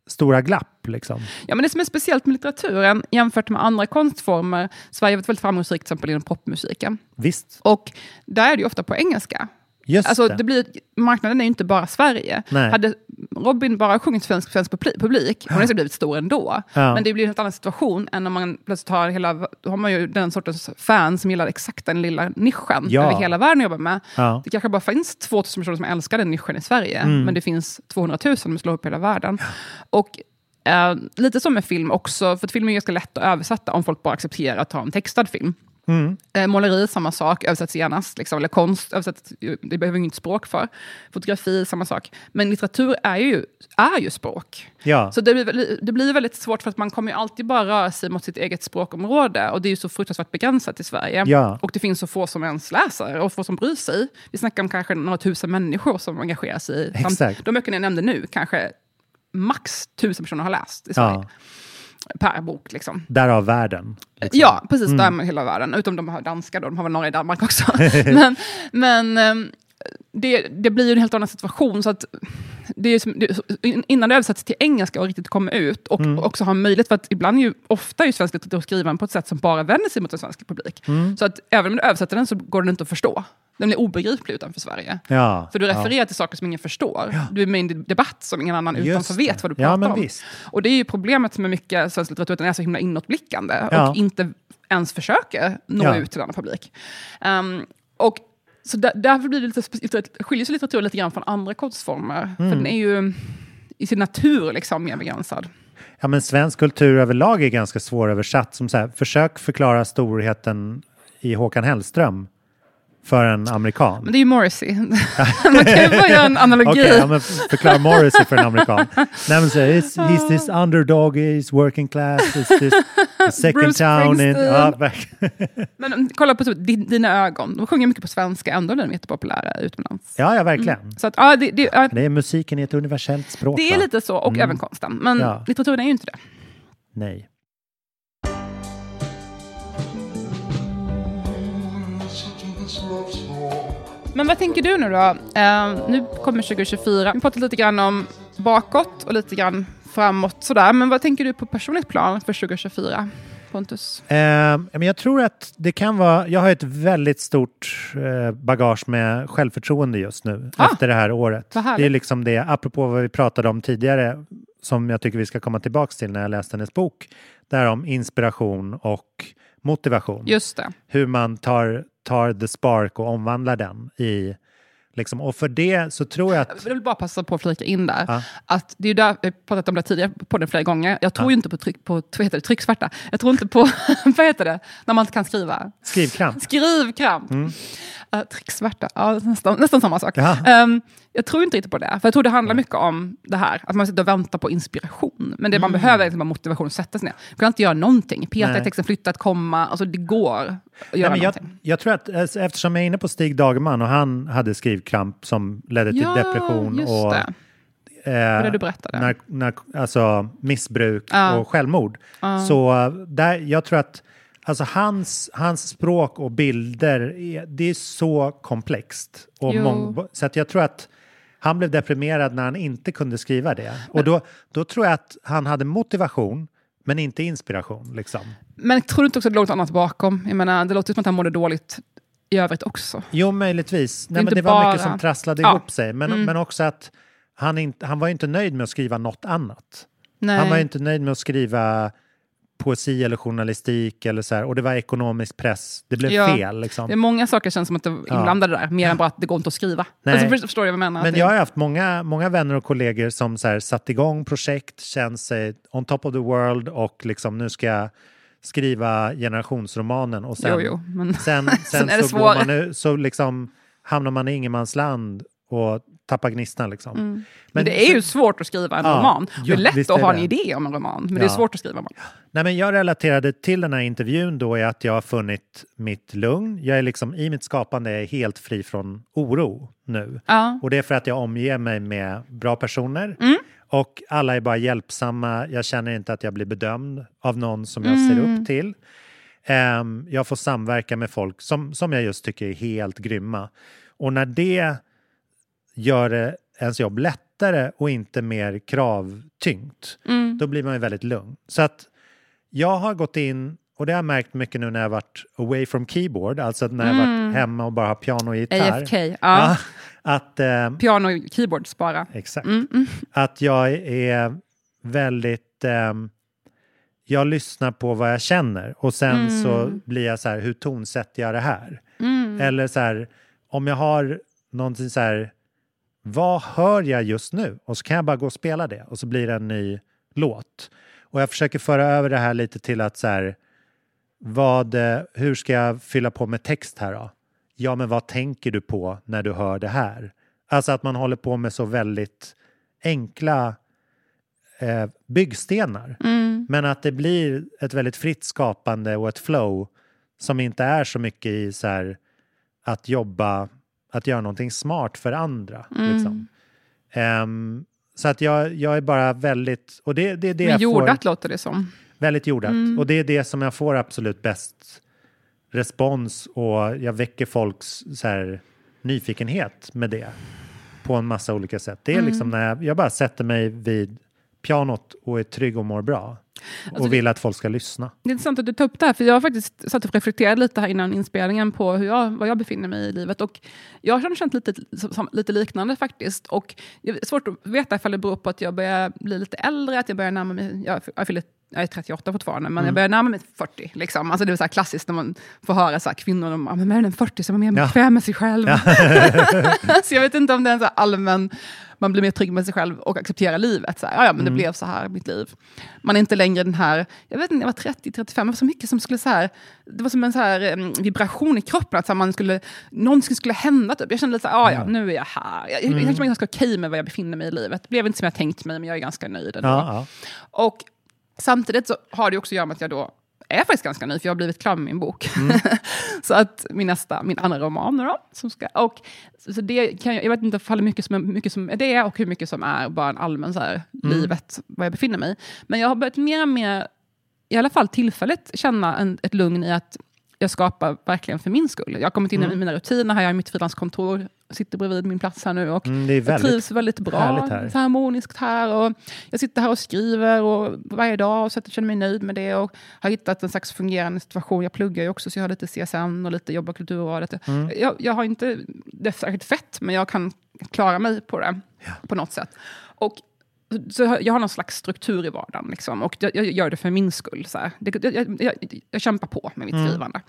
stora glapp. Liksom. Ja, men det som är speciellt med litteraturen jämfört med andra konstformer, Sverige har varit väldigt framgångsrikt till exempel inom popmusiken. Visst, Och där är det ju ofta på engelska. Just Alltså, det. det blir, marknaden är ju inte bara Sverige. Nej. Hade Robin bara sjungit svensk, svensk publi- publik, hon hade säkert blivit stor ändå. Ja. Men det blir en helt annan situation än när man plötsligt har hela, då har man ju den sortens fan som gillar exakt den lilla nischen Ja. över hela världen att jobba med. Ja. Det kanske bara finns 2000 personer som älskar den nischen i Sverige, Mm. men det finns 200 000 som slår upp hela världen. Och eh, lite som med film också, för att film är ganska lätt att översätta om folk bara accepterar att ha en textad film. Mm. Eh, måleri, samma sak, översätts genast. Liksom, eller konst, översätts, det behöver inget språk för. Fotografi, samma sak. Men litteratur är ju, är ju språk. Ja. Så det blir, det blir väldigt svårt för att man kommer ju alltid bara röra sig mot sitt eget språkområde. Och det är ju så fruktansvärt begränsat i Sverige. Ja. Och det finns så få som ens läser och få som bryr sig. Vi snackar om kanske några tusen människor som engagerar sig i. samt- Exakt. De böckerna jag nämnde nu, kanske max tusen personer har läst i Sverige. Ja. Per bok liksom. Därav världen. liksom. Ja, precis. Där med hela världen. Utom de har danska då, de har väl några i Danmark också. men men ehm, det, det blir ju en helt annan situation. Så att det är som, det, innan det översätts till engelska och riktigt kommer ut och också har möjlighet, för att ibland är ju, ofta är ju svensk litteratur skriven på ett sätt som bara vänder sig mot en svensk publik. Så att även om du översätter den så går den inte att förstå. Den blir obegriplig utanför Sverige. Ja. För du ja. refererar till saker som ingen förstår. Du är med i en debatt som ingen annan Just utanför det. vet vad du Ja, pratar om. visst. Och det är ju problemet med mycket svensk litteratur, att den är så himla inåtblickande Ja. och inte ens försöker nå Ja. ut till denna publik. Ehm, och så där, därför blir det lite, skiljer sig litteratur lite grann från andra konstformer. Mm. För den är ju i sin natur liksom mer begränsad. Ja, men svensk kultur överlag är ganska svåröversatt. Som så här, försök förklara storheten i Håkan Hellström för en amerikan. Men det är ju Morrissey. Man kan ju bara göra en analogi. Okej, ja, förklara Morrissey för en amerikan. Nej, men så, is, he's this underdog, he's working class, he's this... Second Bruce town in... Ja. Men um, kolla på typ, Din- Dina ögon, de sjunger mycket på svenska, ändå blir de jättepopulära utomlands. ja, ja, verkligen. Så att, ja, det, det, ja, Det är musiken i ett universellt språk. det är va? lite så, och även konsten. Men Ja. litteraturen är ju inte det. Nej. Men vad tänker du nu då? Eh, nu kommer 2024. Vi pratat lite grann om bakåt och lite grann framåt sådär. Men vad tänker du på personligt plan för 2024? Pontus? Eh, men jag tror att det kan vara... Jag har ett väldigt stort eh, bagage med självförtroende just nu Ah, efter det här året. Det är liksom det, apropå vad vi pratade om tidigare, som jag tycker vi ska komma tillbaka till när jag läste hennes bok. Där om inspiration och motivation. Just det. Hur man tar, tar the spark och omvandlar den i... Liksom, och för det så tror jag att... Jag vill bara passa på att flika in där. Ja. Att det är ju där, jag har pratat om det tidigare på den flera gånger. Jag tror ju inte på, tryck, på vad heter det, trycksvärta. Jag tror inte på, vad heter det, när man inte kan skriva. Skrivkramp. Skrivkramp. Uh, trycksvärta, ja, nästan, nästan samma sak. Ja. Ehm, jag tror inte riktigt på det. För jag tror det handlar mycket om det här, att man sitter och väntar på inspiration. Men det man behöver är liksom motivation att sätta sig ner. Du kan inte göra någonting. Peta i texten, flytta ett komma. Alltså det går Nej, men jag, jag tror att eh, eftersom jag är inne på Stig Dagerman och han hade skrivkramp som ledde till Ja, depression och eh, du berättade. Nark, nark, alltså missbruk Ja. och självmord. Så eh, där, jag tror att alltså hans, hans språk och bilder, är, det är så komplext. Och mång, så att jag tror att han blev deprimerad när han inte kunde skriva det. Och då, då tror jag att han hade motivation, men inte inspiration. Liksom. Men tror du inte också att det låg något annat bakom? Jag menar, det låter som att han mådde dåligt i övrigt också. Jo, möjligtvis. Nej, men inte det var mycket bara- som trasslade Ja. ihop sig. Men, men också att han, inte, han var inte nöjd med att skriva något annat. Nej. Han var inte nöjd med att skriva poesi eller journalistik eller så här, och det var ekonomisk press. Det blev Ja. fel liksom. Det är många saker känns som att det Ja. inblandade där, mer än bara att det går inte att skriva. Nej. Alltså, förstår du vad jag menar? Men jag har haft många, många vänner och kollegor som så här, satt igång projekt, känt sig on top of the world och liksom nu ska jag skriva generationsromanen och sen, Jo, jo, men sen, sen, Sen är det så, går man så liksom hamnar man i ingenmansland och tappar gnistan liksom. Mm. men det är ju svårt att skriva en Ja, roman. Det är lätt att ha det. en idé om en roman, men det Ja. är svårt att skriva en roman. Nej, men jag relaterade till den här intervjun då är att jag har funnit mitt lugn. Jag är liksom i mitt skapande är helt fri från oro nu. Ja. Och det är för att jag omger mig med bra personer. Mm. Och alla är bara hjälpsamma. Jag känner inte att jag blir bedömd av någon som jag ser Mm. upp till. Ehm, jag får samverka med folk som, som jag just tycker är helt grymma. Och när det gör det ens jobb lättare och inte mer kravtyngt, Mm. då blir man ju väldigt lugn. Så att jag har gått in, och det har jag märkt mycket nu när jag varit away from keyboard, alltså när jag har varit hemma och bara har piano och gitarr. AFK, ja. Ja, att, eh, Piano och keyboard spara. exakt. Mm, Att jag är väldigt... ehm, jag lyssnar på vad jag känner och sen så blir jag så här, hur tonsätter jag det här? Mm. Eller så här, om jag har någonting så här, vad hör jag just nu? Och så kan jag bara gå och spela det och så blir det en ny låt. Och jag försöker föra över det här lite till att så här, vad, eh, hur ska jag fylla på med text här då? Ja, men vad tänker du på när du hör det här? Alltså att man håller på med så väldigt enkla eh, byggstenar. Mm. Men att det blir ett väldigt fritt skapande och ett flow som inte är så mycket i så här, att jobba, att göra någonting smart för andra. Mm. Liksom. Ehm, så att jag, jag är bara väldigt, och det, det är det Men jordat får, låter det som. väldigt jordat. Mm. Och det är det som jag får absolut bäst respons och jag väcker folks så här, nyfikenhet med det på en massa olika sätt. Det är Mm. liksom när jag, jag bara sätter mig vid pianot och är trygg och mår bra. Alltså, och vill att folk ska lyssna. Det är intressant att du tar upp det här, för jag har faktiskt satt och reflekterat lite här innan inspelningen på hur jag, var jag befinner mig i livet. Och jag har känt lite, som- lite liknande faktiskt. Och det är svårt att veta ifall det beror på att jag börjar bli lite äldre, att jag börjar närma mig, jag, jag, fyller, jag är 38 fortfarande, men jag börjar närma mig 40. Liksom. Alltså det är så klassiskt när man får höra så här, kvinnor, de, "Ja, men när den 40 så är mer Ja. bekväm med sig själv. så jag vet inte om det är en så allmän, man blir mer trygg med sig själv och accepterar livet. Så här, ja, ja, men det blev så här mitt liv. Man är inte längre den här, jag vet inte, jag var 30-35, det var så mycket som skulle så här, det var som en så här vibration i kroppen, att så här, man skulle, någonting skulle hända. Typ. Jag kände lite så här, ah, ja, nu är jag här. Jag, jag, jag känner mig ganska okej med var jag befinner mig i livet. Det blev inte som jag tänkt mig, men jag är ganska nöjd ändå. Ja, ja. Och samtidigt så har det också att göra med att jag då är faktiskt ganska ny, för jag har blivit klar med min bok. Mm. så att min nästa, min andra roman då. Som ska, och, så det kan jag, jag vet inte hur mycket som, är, mycket som är det och hur mycket som är bara en allmän så här, Mm. livet, var jag befinner mig. Men jag har börjat mer och mer, i alla fall tillfälligt, känna en, ett lugn i att jag skapar verkligen för min skull. Jag har kommit in i mina rutiner, här jag är i mitt frilanskontor, sitter bredvid min plats här nu och Mm, det är jag väldigt trivs väldigt bra, här. så harmoniskt här. Och jag sitter här och skriver och varje dag och så att jag känner mig nöjd med det. Och har hittat en slags fungerande situation. Jag pluggar ju också så jag har lite CSN och lite jobbar kulturrådet. Mm. Jag, jag har inte det särskilt fett men jag kan klara mig på det på något sätt. Och så jag har någon slags struktur i vardagen. Liksom, och jag, jag gör det för min skull. Så. Det, jag, jag, jag, kämpar på med Mm. mitt skrivande.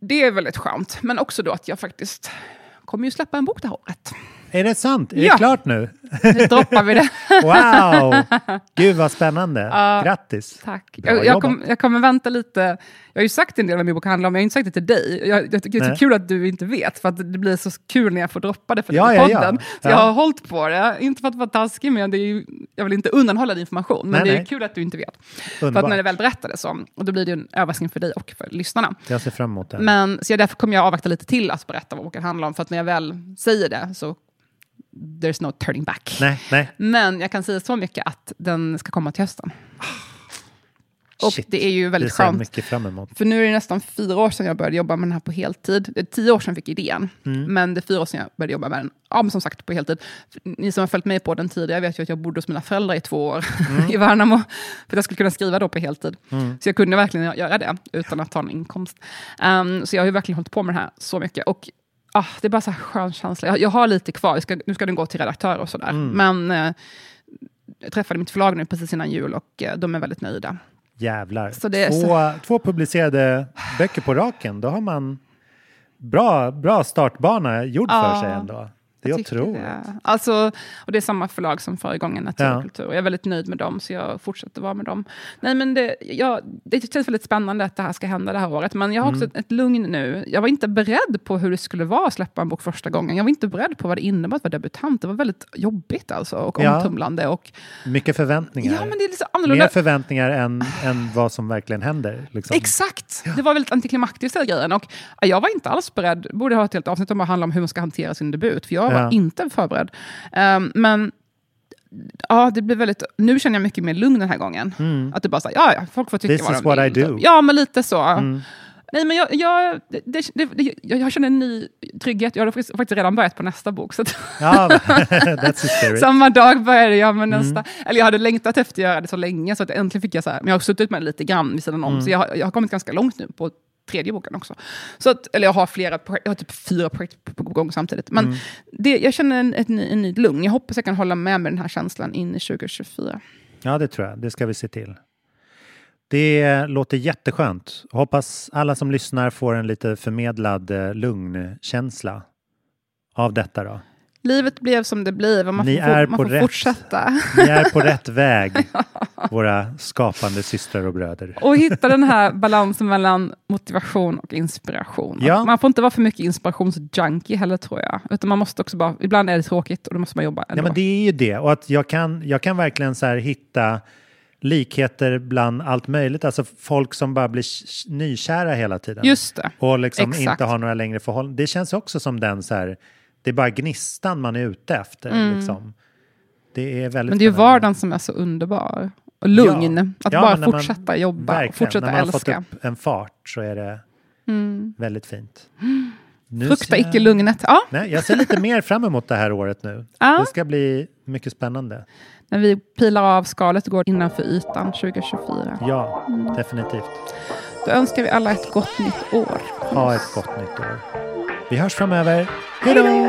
Det är väldigt skönt. Men också då att jag faktiskt kommer ju släppa en bok det här året. Är det sant? Är Ja. det klart nu? Nu droppar vi det. Wow! Gud vad spännande. Grattis! Tack. Bra Jag, jag, kom, jag kommer vänta lite. Jag har ju sagt en del om min bok handlar om, men jag har inte sagt det till dig. Jag, jag tycker det är så kul att du inte vet, för att det blir så kul när jag får droppa det för Ja, ja, ja. podden. Så Ja. jag har hållit på det, inte för att vara taskig, men det är ju, jag vill inte undanhålla din information. Men Nej, det är nej. kul att du inte vet. För Underbart. att när det väl berättades så, och då blir det en överraskning för dig och för lyssnarna. Jag ser fram emot det. Men, så jag, därför kommer jag avvakta lite till att berätta vad boken handlar om, för att när jag väl säger det så there's no turning back. Nej, nej. Men jag kan säga så mycket att den ska komma till hösten. Och Shit. det är ju Det väldigt jag skönt. mycket fram emot. För nu är det nästan fyra år sedan jag började jobba med den här på heltid. Det är tio år sedan jag fick idén, Mm. men det är fyra år sedan jag började jobba med den. Ja, men som sagt på heltid. Ni som har följt med på den tidigare vet ju att jag bodde hos mina föräldrar i två år Mm. i Värnamo. För att jag skulle kunna skriva då på heltid. Så jag kunde verkligen göra det utan att ta en inkomst. Ehm, så jag har ju verkligen hållit på med det här så mycket. Och ah, det är bara så här skön känsla. Jag, jag har lite kvar, ska, nu ska den gå till redaktör och sådär. Mm. Men eh, jag träffade mitt förlag nu precis innan jul och eh, de är väldigt nöjda. Jävlar. Så det två, två publicerade böcker på raken. Då har man bra, bra startbana gjord för Ja, sig ändå. Jag tycker otroligt. Det. Alltså, och det är samma förlag som förra gången, Natur Ja. jag är väldigt nöjd med dem, så jag fortsätter vara med dem. Nej, men det, ja, det känns väldigt spännande att det här ska hända det här året, men jag har också Mm. ett, ett lugn nu. Jag var inte beredd på hur det skulle vara att släppa en bok första gången. Jag var inte beredd på vad det innebar att vara debutant. Det var väldigt jobbigt alltså, och Ja. omtumlande. Och, Mycket förväntningar. ja, men det är så annorlunda. Mer förväntningar än, än vad som verkligen händer. Liksom. Exakt! Det var väldigt antiklimaktiskt hela grejen. Och ja, jag var inte alls beredd. Borde ha ett helt avsnitt om att handla om hur man ska hantera sin debut. För jag var Ja. inte förberedd. Ehm, men ja, det blev väldigt... Nu känner jag mycket mer lugn den här gången. Att det bara så ja, ja, folk får tycka Mm. This vad is de what vill. I do. Mm. Ja, men lite så. Nej, men jag, jag, det, det, jag, jag känner en ny trygghet. Jag har faktiskt redan börjat på nästa bok. Så att, Ja, samma dag började jag med nästa. Mm. Eller jag hade längtat efter att göra det så länge, så att äntligen fick jag så här, men jag har suttit med det lite grann vid sidan om, Mm. så jag, jag har kommit ganska långt nu på tredje boken också. Så att, eller jag har flera jag har typ fyra projekt på, gång samtidigt. Men Mm. det, jag känner en, ny- en ny lugn. Jag hoppas jag kan hålla med mig den här känslan in i 2024. Ja, det tror jag. Det ska vi se till. Det låter jätteskönt. Hoppas alla som lyssnar får en lite förmedlad eh, lugnkänsla av detta. Då. Livet blev som det blev och man Ni får, är man på får rätt. fortsätta. Ni är på rätt väg, våra skapande systrar och bröder. Och hitta den här balansen mellan motivation och inspiration. Ja. Man får inte vara för mycket inspirationsjunkie heller tror jag. Utan man måste också bara, ibland är det tråkigt och då måste man jobba ändå. Ja, men det är ju det. Och att jag kan, jag kan verkligen så hitta likheter bland allt möjligt. Alltså folk som bara blir nykära hela tiden. Just det. och liksom exakt. inte har några längre förhållanden. Det känns också som den så här, det är bara gnistan man är ute efter. Liksom. Det är väldigt Mm. Men det är ju vardagen som är så underbar. Och lugn. Ja. Att Ja, bara när man- fortsätta jobba och Verkligen. fortsätta När man älska. har fått upp en fart så är det väldigt fint. Nu Frukta jag- icke lugnet. Ja, Nej, jag ser lite mer fram emot det här året nu. Ja. Det ska bli mycket spännande. när vi pilar av skalet och går innanför ytan 2024. Ja, definitivt. Då önskar vi alla ett gott nytt år. Ha ett gott nytt år. Vi hörs framöver. Hej då!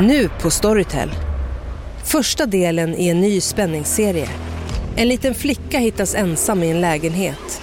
Nu på Storytel. Första delen i en ny spänningsserie. En liten flicka hittas ensam i en lägenhet.